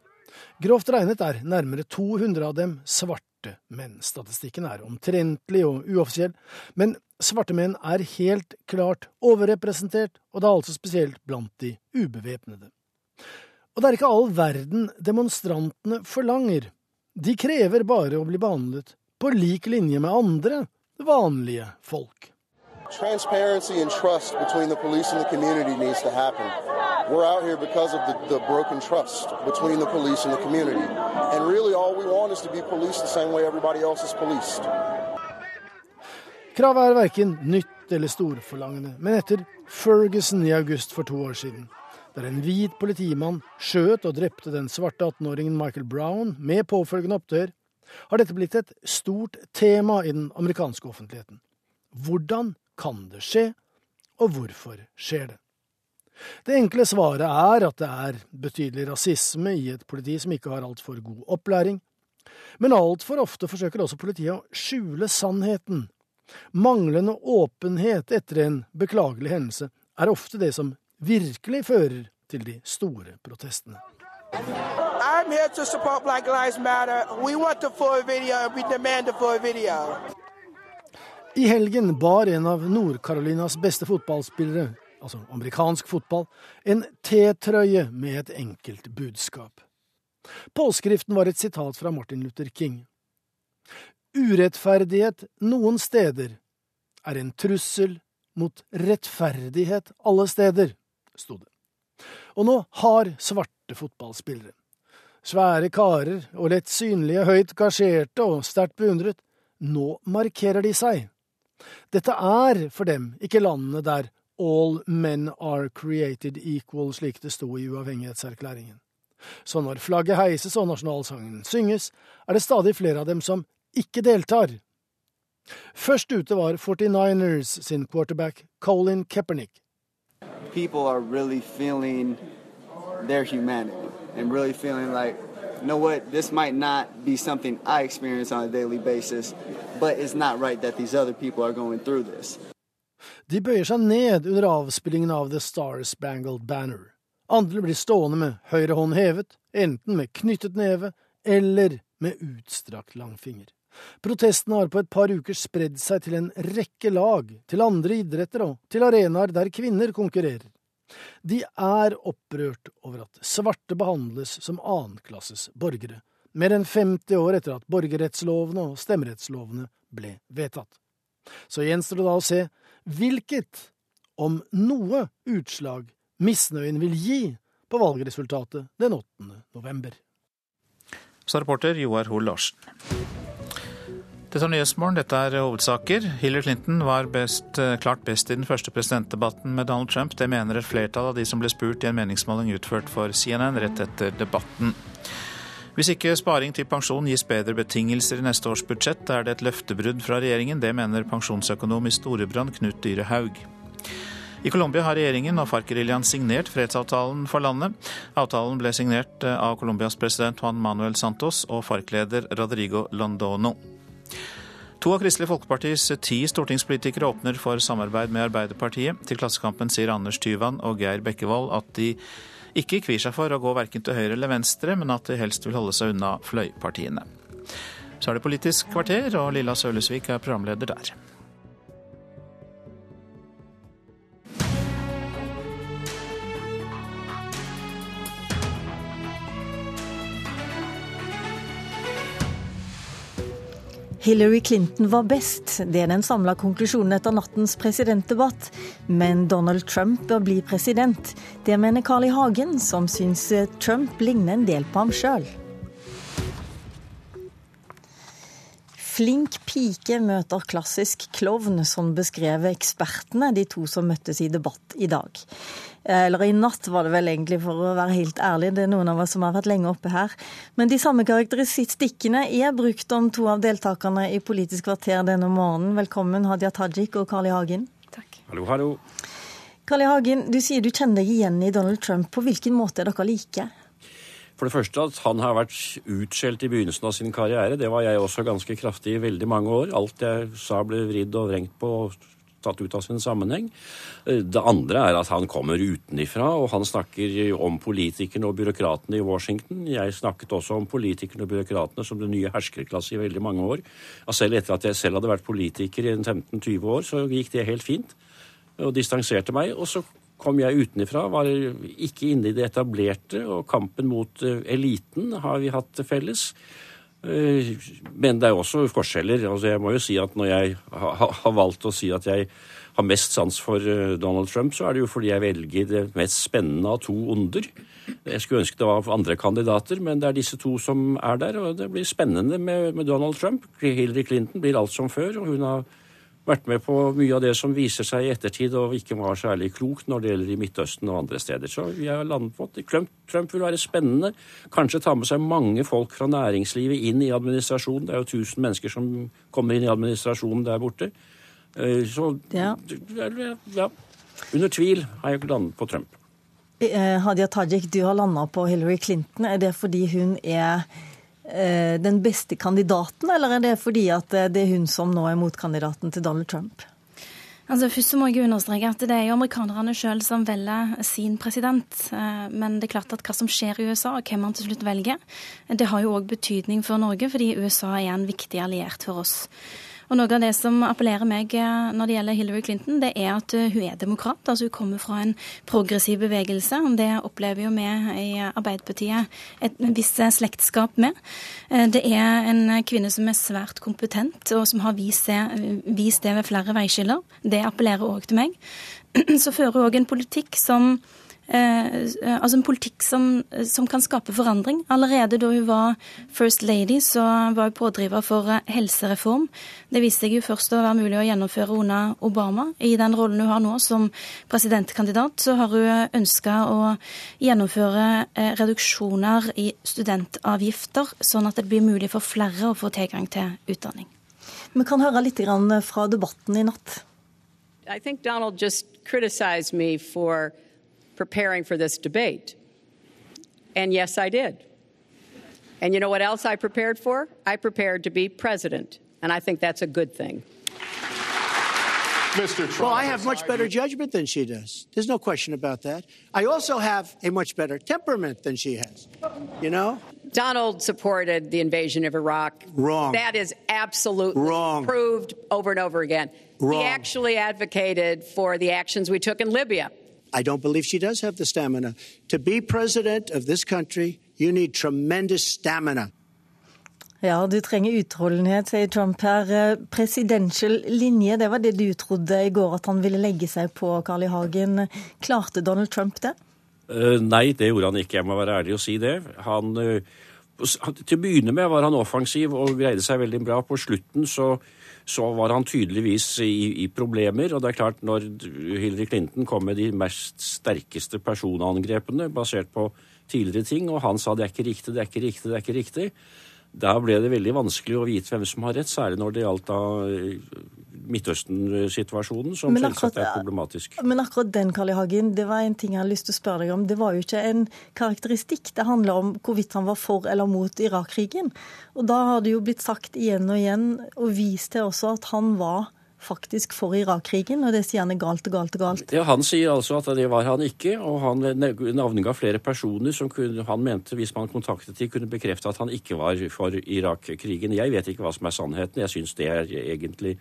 Grovt regnet er nærmere 200 av dem svarte menn. Statistikken er omtrentlig og uoffisiell, men svarte menn er helt klart overrepresentert, og da altså spesielt blant de ubevæpnede. Og det er ikke all verden demonstrantene forlanger. De krever bare å bli behandlet på lik linje med andre vanlige folk. Transparency and trust between the police and the community needs to happen. We're out here because of the, the, broken trust between the police and the community. And really all we want is to be policed the same way everybody else is policed. Kravet er verken nytt eller storforlangende, men etter Ferguson i august for to år siden, der en hvit politimann skjøt og drepte den svarte 18-åringen Michael Brown med påfølgende opptøyer, har dette blitt et stort tema i den amerikanske offentligheten. Hvordan kan det skje, og hvorfor skjer det? Det enkle svaret er at det er betydelig rasisme i et politi som ikke har altfor god opplæring. Men altfor ofte forsøker også politiet å skjule sannheten. Manglende åpenhet etter en beklagelig hendelse er ofte det som virkelig fører til de store protestene. I'm here to support Black Lives Matter. We want the full video we demand the full video. I helgen bar en av Nord-Carolinas beste fotballspillere, altså amerikansk fotball, en T-trøye med et enkelt budskap. Påskriften var et sitat fra Martin Luther King. Urettferdighet noen steder er en trussel mot rettferdighet alle steder, sto det. Og nå har svarte fotballspillere, svære karer og lett synlige, høyt gasjerte og sterkt beundret, nå markerer de seg. Dette er for dem ikke landene der all men are created equal, slik det sto i uavhengighetserklæringen. Så når flagget heises og nasjonalsangen synges, er det stadig flere av dem som ikke deltar. Først ute var 49ers sin quarterback Colin Kaepernick people are really feeling their humanity and really feeling like, you know what, this might not be something I experience on a daily basis, but it's not right that these other people are going through this. De bøyer seg ned under avspillingen av The Star Spangled Banner. Andre blir stående med høyre hånd hevet, enten med knyttet neve eller med utstrakt langfinger. Protestene har på et par uker spredd seg til en rekke lag, til andre idretter og til arenaer der kvinner konkurrerer. De er opprørt over at svarte behandles som annenklasses borgere, mer enn 50 år etter at borgerrettslovene og stemmerettslovene ble vedtatt. Så gjenstår det da å se hvilket, om noe, utslag misnøyen vil gi på valgresultatet den 8. november. Så reporter Joar Hoel Larsen. Dette er Nyhetsmorgen, dette er hovedsaker. Hillary Clinton var best, eh, klart best i den første presidentdebatten med Donald Trump. Det mener et flertall av de som ble spurt i en meningsmåling utført for CNN rett etter debatten. Hvis ikke sparing til pensjon gis bedre betingelser i neste års budsjett, er det et løftebrudd fra regjeringen. Det mener pensjonsøkonom i Storebrand Knut Dyre Haug. I Colombia har regjeringen og FARC-geriljaen signert fredsavtalen for landet. Avtalen ble signert eh, av Colombias president Juan Manuel Santos og FARC-leder Rodrigo Londono. To av Kristelig Folkepartis ti stortingspolitikere åpner for samarbeid med Arbeiderpartiet. Til Klassekampen sier Anders Tyvand og Geir Bekkevold at de ikke kvir seg for å gå verken til høyre eller venstre, men at de helst vil holde seg unna fløypartiene. Så er det Politisk kvarter, og Lilla Sølesvik er programleder der. Hillary Clinton var best, det er den samla konklusjonen etter nattens presidentdebatt. Men Donald Trump bør bli president. Det mener Carl I. Hagen, som syns Trump ligner en del på ham sjøl. Flink pike møter klassisk klovn, som beskrev ekspertene, de to som møttes i debatt i dag. Eller i natt, var det vel egentlig, for å være helt ærlig. Det er noen av oss som har vært lenge oppe her. Men de samme karakteristikkene er brukt om to av deltakerne i Politisk kvarter denne morgenen. Velkommen, Hadia Tajik og Carl I. Hagen. Takk. Hallo, hallo. Carl I. Hagen, du sier du kjenner deg igjen i Donald Trump. På hvilken måte er dere like? For det første at han har vært utskjelt i begynnelsen av sin karriere. Det var jeg også ganske kraftig i veldig mange år. Alt jeg sa ble vridd og vrengt på tatt ut av sin sammenheng. Eh, det andre er at han kommer utenifra, og han snakker om politikerne og byråkratene i Washington. Jeg snakket også om politikerne og byråkratene som den nye herskerklasse i veldig mange år. selv etter at jeg selv hadde vært politiker i 15-20 år, så gikk det helt fint. Og distanserte meg. Og så kom jeg utenifra, var ikke inne i det etablerte, og kampen mot eh, eliten har vi hatt felles. Eh, men det er også forskjeller. Altså jeg må jo si at Når jeg har valgt å si at jeg har mest sans for eh, Donald Trump, så er det jo fordi jeg velger det mest spennende av to onder. Jeg skulle ønske det var andre kandidater, men det er disse to som er der. Og det blir spennende med, med Donald Trump. Hillary Clinton blir alt som før, og hun har vært med på mye av det som viser seg i ettertid og ikke var særlig klokt når det gjelder i Midtøsten og andre steder. Så vi har landet på at Trump vil være spennende. Kanskje ta med seg mange folk fra næringslivet inn i administrasjonen. Det er jo 1000 mennesker som kommer inn i administrasjonen der borte. Eh, så ja. ja. Under tvil har jeg landet på Trump. Eh, Hadia Tajik, du har landa på Hillary Clinton. Er det fordi hun er den beste kandidaten, eller er det fordi at eh, det er hun som nå er motkandidaten til Donald Trump? Altså, først så må jeg understreke at Det er jo amerikanerne sjøl som velger sin president. Eh, men det er klart at hva som skjer i USA, og hvem man til slutt velger, det har jo òg betydning for Norge, fordi USA er en viktig alliert for oss. Og Noe av det som appellerer meg eh, når det gjelder Hillary Clinton, det er at eh, hun er demokrat. altså Hun kommer fra en progressiv bevegelse. og Det opplever jo vi i Arbeiderpartiet et visst slektskap med. Eh, det er en kvinne som er svært kompetent, og som har vist det, ved flere veiskiller. Det appellerer òg til meg. Så fører hun òg en politikk som altså en politikk som, som, kan skape forandring. Allerede da hun var First Lady, så var hun pådriver for eh, helsereform. Det viste seg jo først å være mulig å gjennomføre under Obama. I den rollen hun har nå som presidentkandidat, så har hun ønska å gjennomføre eh, reduksjoner i studentavgifter, sånn at det blir mulig for flere å få tilgang til utdanning. Vi kan høre litt fra debatten i natt. I think Donald just criticized me for preparing for this debate. And yes, I did. And you know what else I prepared for? I prepared to be president. And I think that's a good thing. Mr. Trump. Well, I have much better judgment than she does. There's no question about that. I also have a much better temperament than she has. You know? Donald supported the invasion of Iraq. Wrong. That is absolutely Wrong. proved over and over again. Wrong. He actually advocated for the actions we took in Libya. I don't believe she does have the stamina. To be president of this country, you need tremendous stamina. Ja, du trenger utholdenhet, sier Trump her. Eh, presidential linje, det var det du trodde i går at han ville legge seg på, Carl I. Hagen. Klarte Donald Trump det? Uh, nei, det gjorde han ikke. Jeg må være ærlig og si det. Han, uh, til å begynne med var han offensiv og greide seg veldig bra. På slutten så så var han tydeligvis i, i, problemer. Og det er klart, når Hillary Clinton kom med de mest sterkeste personangrepene basert på tidligere ting, og han sa det er ikke riktig, det er ikke riktig, det er ikke riktig, da ble det veldig vanskelig å vite hvem som har rett, særlig når det gjaldt da Midtøsten-situasjonen, som akkurat, selvsagt er problematisk. Men akkurat den, Carl I. Hagen, det var en ting jeg hadde lyst til å spørre deg om. Det var jo ikke en karakteristikk. Det handler om hvorvidt han var for eller mot Irak-krigen. Og da har det jo blitt sagt igjen og igjen, og vist til også, at han var faktisk for Irak-krigen, og det sier han er galt og galt og galt. Ja, Han sier altså at det var han ikke, og han navnga flere personer som kunne, han mente, hvis man kontaktet dem, kunne bekrefte at han ikke var for Irak-krigen. Jeg vet ikke hva som er sannheten. Jeg syns det er egentlig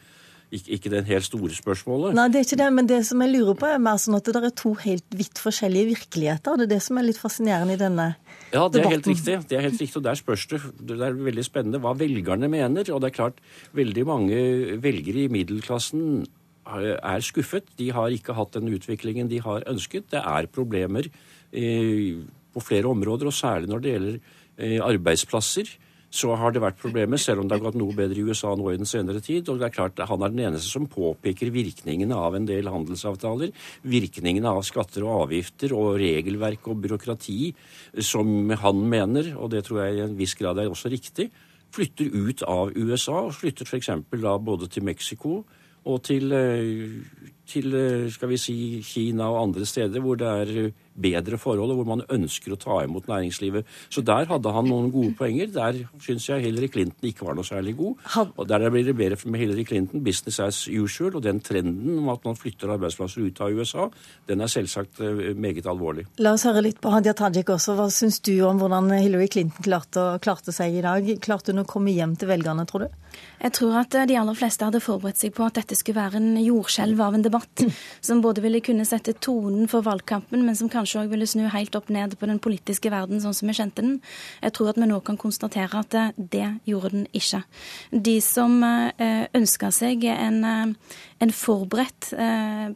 ikke, ikke det helt store spørsmålet. Nei, det er ikke det, men det som jeg lurer på er mer sånn at det er to helt vidt forskjellige virkeligheter. Det er det som er litt fascinerende i denne ja, det er helt debatten. riktig. Det er helt riktig, og Der spørs det Det er veldig spennende hva velgerne mener. Og det er klart, veldig mange velgere i middelklassen er skuffet. De har ikke hatt den utviklingen de har ønsket. Det er problemer eh, på flere områder, og særlig når det gjelder eh, arbeidsplasser. Så har det vært problemer, selv om det har gått noe bedre i USA nå i den senere tid. Og det er klart, Han er den eneste som påpeker virkningene av en del handelsavtaler. Virkningene av skatter og avgifter og regelverk og byråkrati, som han mener, og det tror jeg i en viss grad er også riktig, flytter ut av USA. og Flytter f.eks. da både til Mexico og til, eh, til eh, skal vi si, Kina og andre steder hvor det er eh, bedre forhold, og hvor man ønsker å ta imot næringslivet. Så der hadde han noen gode poenger. Der syns jeg Hillary Clinton ikke var noe særlig god. Og der blir det bedre med Hillary Clinton, business as usual. Og den trenden om at man flytter arbeidsplasser ut av USA, den er selvsagt meget alvorlig. La oss høre litt på Hadia Tajik også. Hva syns du om hvordan Hillary Clinton klarte, klarte seg i dag? Klarte hun å komme hjem til velgerne, tror du? Jeg tror at de aller fleste hadde forberedt seg på at dette skulle være en jordskjelv av en debatt, som både ville kunne sette tonen for valgkampen, men som kanskje òg ville snu helt opp ned på den politiske verden sånn som vi kjente den. Jeg tror at vi nå kan konstatere at det gjorde den ikke. De som ønska seg en, en forberedt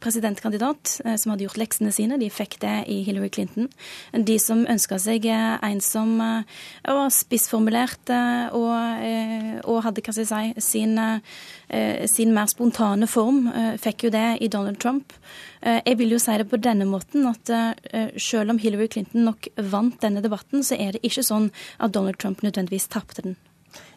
presidentkandidat som hadde gjort leksene sine, de fikk det i Hillary Clinton. De som ønska seg en som var spissformulert og, og hadde hva skal jeg si, sin, sin, mer spontane form, fikk jo det i Donald Trump. Jeg vil jo si det på denne måten at selv om Hillary Clinton nok vant denne debatten, så er det ikke sånn at Donald Trump nødvendigvis tapte den.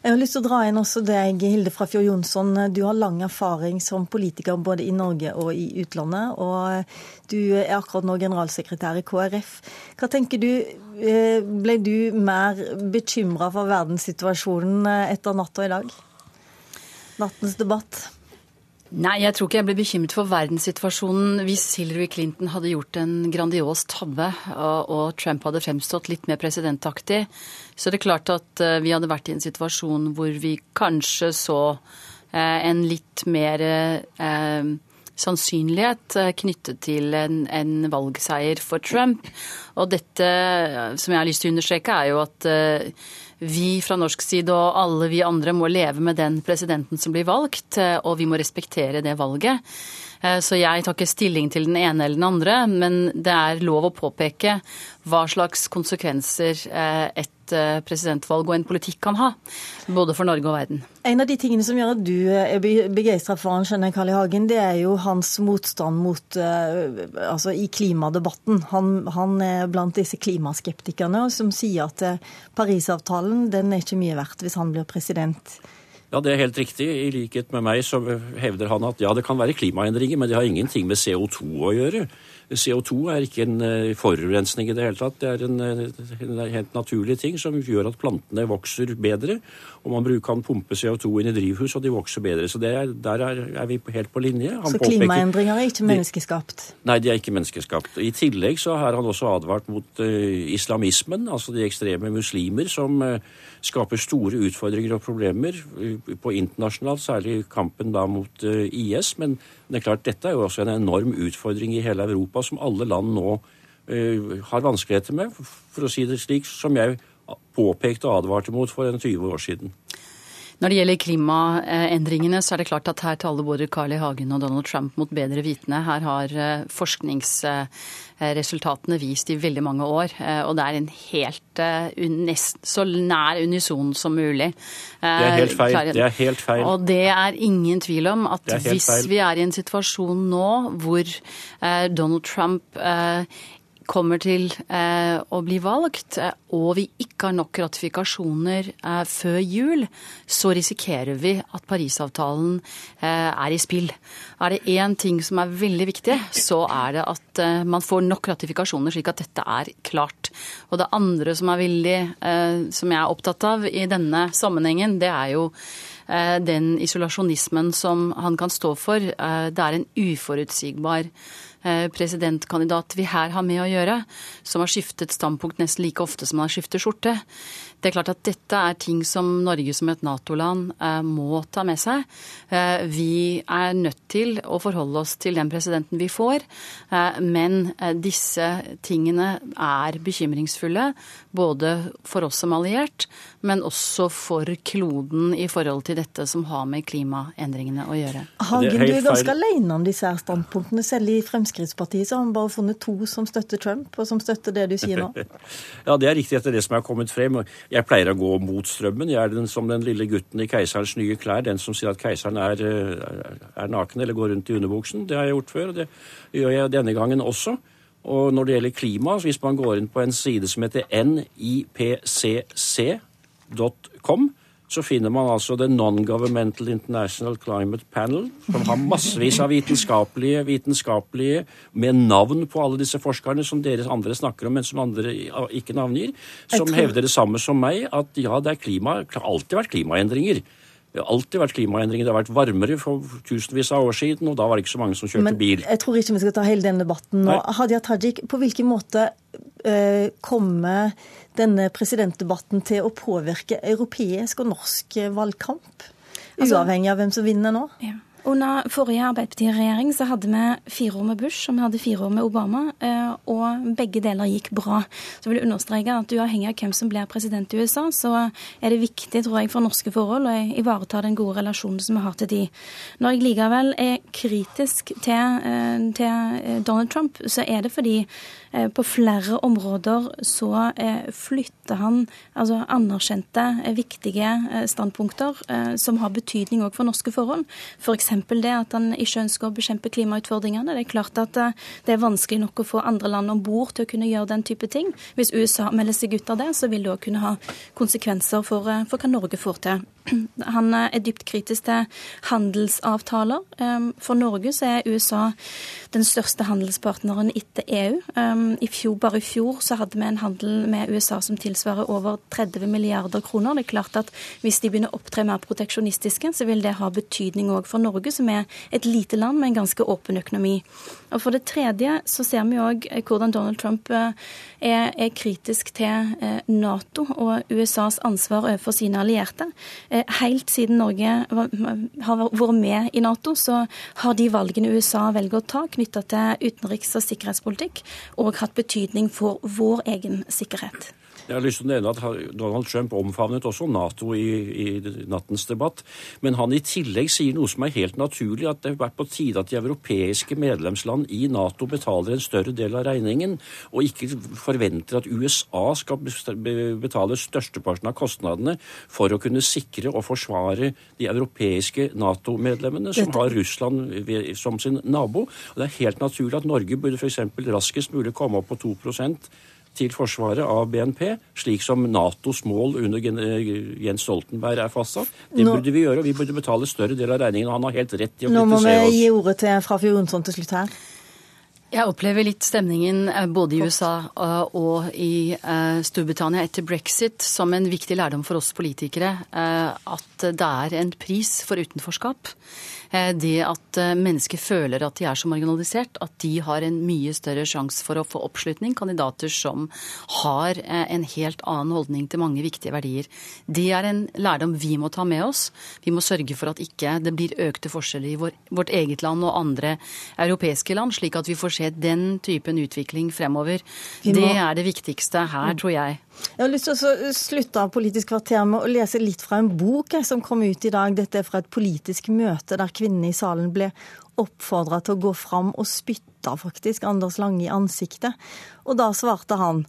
Jeg har lyst til å dra inn også deg, Hilde Frafjord Jonsson. Du har lang erfaring som politiker både i Norge og i utlandet. Og du er akkurat nå generalsekretær i KrF. Hva tenker du, ble du mer bekymra for verdenssituasjonen etter natta i dag? Nattens debatt? Nei, jeg tror ikke jeg ble bekymret for verdenssituasjonen hvis Hillary Clinton hadde gjort en grandios tabbe og, Trump hadde fremstått litt mer presidentaktig. Så det er klart at vi hadde vært i en situasjon hvor vi kanskje så eh, en litt mer eh, sannsynlighet knyttet til en, en, valgseier for Trump. Og dette, som jeg har lyst til å understreke, er jo at eh, vi fra norsk side og alle vi andre må leve med den presidenten som blir valgt, og vi må respektere det valget. Så jeg tar ikke stilling til den ene eller den andre, men det er lov å påpeke hva slags konsekvenser et presidentvalg og en politikk kan ha. Både for Norge og verden. En av de tingene som gjør at du er begeistra for han, skjønner Carl I. Hagen, det er jo hans motstand mot Altså i klimadebatten. Han, han er blant disse klimaskeptikerne som sier at Parisavtalen den er ikke mye verdt hvis han blir president. Ja, det er helt riktig. I likhet med meg så hevder han at ja, det kan være klimaendringer, men det har ingenting med CO2 å gjøre. CO2 er ikke en forurensning i det hele tatt. Det er en, en helt naturlig ting som gjør at plantene vokser bedre. Og man kan pumpe CO2 inn i drivhus, og de vokser bedre. Så er, der er, er, vi helt på linje. Han så klimaendringer er ikke menneskeskapt? Nei, de er ikke menneskeskapt. I tillegg så har han også advart mot uh, islamismen, altså de ekstreme muslimer, som uh, skaper store utfordringer og problemer uh, på internasjonalt, særlig kampen da mot IS. Men det er klart, dette er jo også en enorm utfordring i hele Europa som alle land nå har vanskeligheter med, for å si det slik, som jeg påpekte og advarte mot for en 20 år siden. Når det gjelder klimaendringene, så er det klart at her taler både Carl I. Hagen og Donald Trump mot bedre vitende. Her har forskningsresultatene vist i veldig mange år, og det er en helt nest, så nær unison som mulig. Det er helt feil. Det er helt feil. Og det er ingen tvil om at hvis vi er i en situasjon nå hvor Donald Trump kommer til eh, å bli valgt, og vi ikke har nok ratifikasjoner eh, før jul, så risikerer vi at Parisavtalen eh, er i spill. Er det én ting som er veldig viktig, så er det at man får nok ratifikasjoner slik at dette er klart. Og det andre som er veldig, som jeg er opptatt av i denne sammenhengen, det er jo den isolasjonismen som han kan stå for. Det er en uforutsigbar presidentkandidat vi her har med å gjøre, som har skiftet standpunkt nesten like ofte som han har skiftet skjorte. Det er klart at dette er ting som Norge som et Nato-land eh, må ta med seg. Eh, vi er nødt til å forholde oss til den presidenten vi får, eh, men disse tingene er bekymringsfulle. Både for oss som alliert, men også for kloden i forhold til dette som har med klimaendringene å gjøre. Hagen, du er ganske alene om disse her standpunktene. Selv i Fremskrittspartiet så har han bare funnet to som støtter Trump, og som støtter det du sier nå. ja, det er riktig etter det som er kommet frem. Jeg pleier å gå mot strømmen. Jeg er den, som den lille gutten i Keiserens nye klær, den som sier at keiseren er, eh, er naken eller går rundt i underbuksen. Det har jeg gjort før, og det gjør jeg denne gangen også. Og når det gjelder klima, hvis man går inn på en side som heter nipcc.com, så finner man altså The Non-Governmental International Climate Panel, som har massevis av vitenskapelige, vitenskapelige med navn på alle disse forskerne som dere andre snakker om, men som andre ikke navngir, som tror... hevder det samme som meg, at ja, det er klima, det har alltid vært klimaendringer. Det har alltid vært klimaendringer. Det har vært varmere for tusenvis av år siden, og da var det ikke så mange som kjørte Men bil. Jeg tror ikke vi skal ta hele den debatten nå. Nei. Hadia Tajik, på hvilken måte uh, kommer denne presidentdebatten til å påvirke europeisk og norsk valgkamp? Altså- Uavhengig av hvem som vinner nå? Ja. Under forrige Arbeiderparti-regjering så hadde vi fire år med Bush og vi hadde fire år med Obama, eh, og begge deler gikk bra. Så vil jeg understreke at uavhengig av hvem som blir president i USA, så er det viktig tror jeg, for norske forhold å ivareta den gode relasjonen som vi har til de. Når jeg likevel er kritisk til, eh, til eh, Donald Trump, så er det fordi på flere områder så flytter han altså anerkjente, viktige standpunkter som har betydning òg for norske forhold. For det at han ikke ønsker å bekjempe klimautfordringene. Det er klart at eh, det er vanskelig nok å få andre land om bord til å kunne gjøre den type ting. Hvis USA melder seg ut av det, så vil det òg kunne ha konsekvenser for, eh, for hva Norge får til. Han er dypt kritisk til handelsavtaler. For Norge så er USA den største handelspartneren etter EU. I fjor, bare i fjor så hadde vi en handel med USA som tilsvarer over 30 milliarder kroner. Det er klart at Hvis de begynner å opptre mer proteksjonistiske, så vil det ha betydning òg for Norge, som er et lite land med en ganske åpen økonomi. Og For det tredje så ser vi òg hvordan Donald Trump eh, er, er kritisk til eh, Nato og USAs ansvar overfor sine allierte. Eh, helt siden Norge har vært med i Nato, så har de valgene USA velger å ta knytta til utenriks- og sikkerhetspolitikk, òg hatt betydning for vår egen sikkerhet. Jeg har lyst til å nevne at Donald Trump omfavnet også Nato i, i, nattens debatt. Men han i tillegg sier noe som er helt naturlig, at det har vært på tide at de europeiske medlemsland i Nato betaler en større del av regningen, og ikke forventer at USA skal betale størsteparten av kostnadene for å kunne sikre og forsvare de europeiske Nato-medlemmene, som har Russland som sin nabo. Og det er helt naturlig at Norge burde f.eks. raskest mulig komme opp på 2 til forsvaret av BNP, slik som Natos mål under Jens Stoltenberg er fastsatt. Det Nå, burde vi gjøre, og vi burde betale større del av regningen. og Han har helt rett i å kritisere oss. Nå må vi gi ordet til Frafjord Jonsson til slutt her. Jeg opplever litt stemningen eh, både i USA eh, og i eh, Storbritannia etter brexit som en viktig lærdom for oss politikere. At det er en pris for utenforskap. Det at mennesker føler at de er så marginalisert, at de har en mye større sjanse for å få oppslutning. Kandidater som har en helt annen holdning til mange viktige verdier. Det er en lærdom vi må ta med oss. Vi må sørge for at ikke det blir økte forskjeller i vår, vårt eget land og andre europeiske land, slik at vi får se den typen utvikling fremover. Må... Det er det viktigste her, tror jeg. Jeg har lyst til å slutte av Politisk kvarter med å lese litt fra en bok som kom ut i dag. Dette er fra et politisk møte der kvinnene i salen ble oppfordra til å gå fram og spytte faktisk Anders Lange i ansiktet. Og da svarte han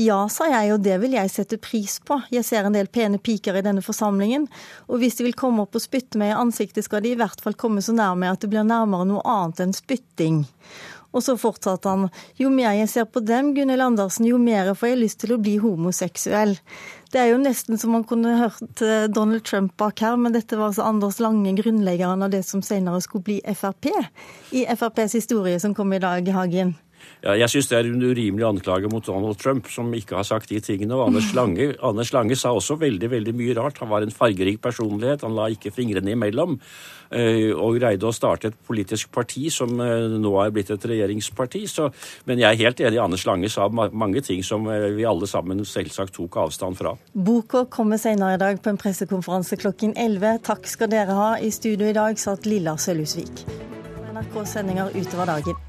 ja, sa jeg, og det vil jeg sette pris på. Jeg ser en del pene piker i denne forsamlingen, og hvis de vil komme opp og spytte meg i ansiktet, skal de i hvert fall komme så nær meg at det blir nærmere noe annet enn spytting. Og så fortsatte han. Jo mer jeg ser på dem, Gunhild Andersen, jo mer får jeg lyst til å bli homoseksuell. Det er jo nesten som man kunne hørt eh, Donald Trump bak her, men dette var altså Anders Lange, grunnleggeren av det som senere skulle bli Frp, i FrPs historie som kom i dag, Hagen. Ja, jeg syns det er en urimelig anklage mot Donald Trump, som ikke har sagt de tingene. Og Anders Lange, Anders Lange sa også veldig veldig mye rart. Han var en fargerik personlighet. Han la ikke fingrene imellom. Eh, og greide å starte et politisk parti som eh, nå er blitt et regjeringsparti. Så, men jeg er helt enig. Anders Lange sa mange ting som eh, vi alle sammen selvsagt tok avstand fra. Boka kommer senere i dag på en pressekonferanse klokken 11. Takk skal dere ha. I studio i dag satt Lilla Sølhusvik. NRK-sendinger utover dagen.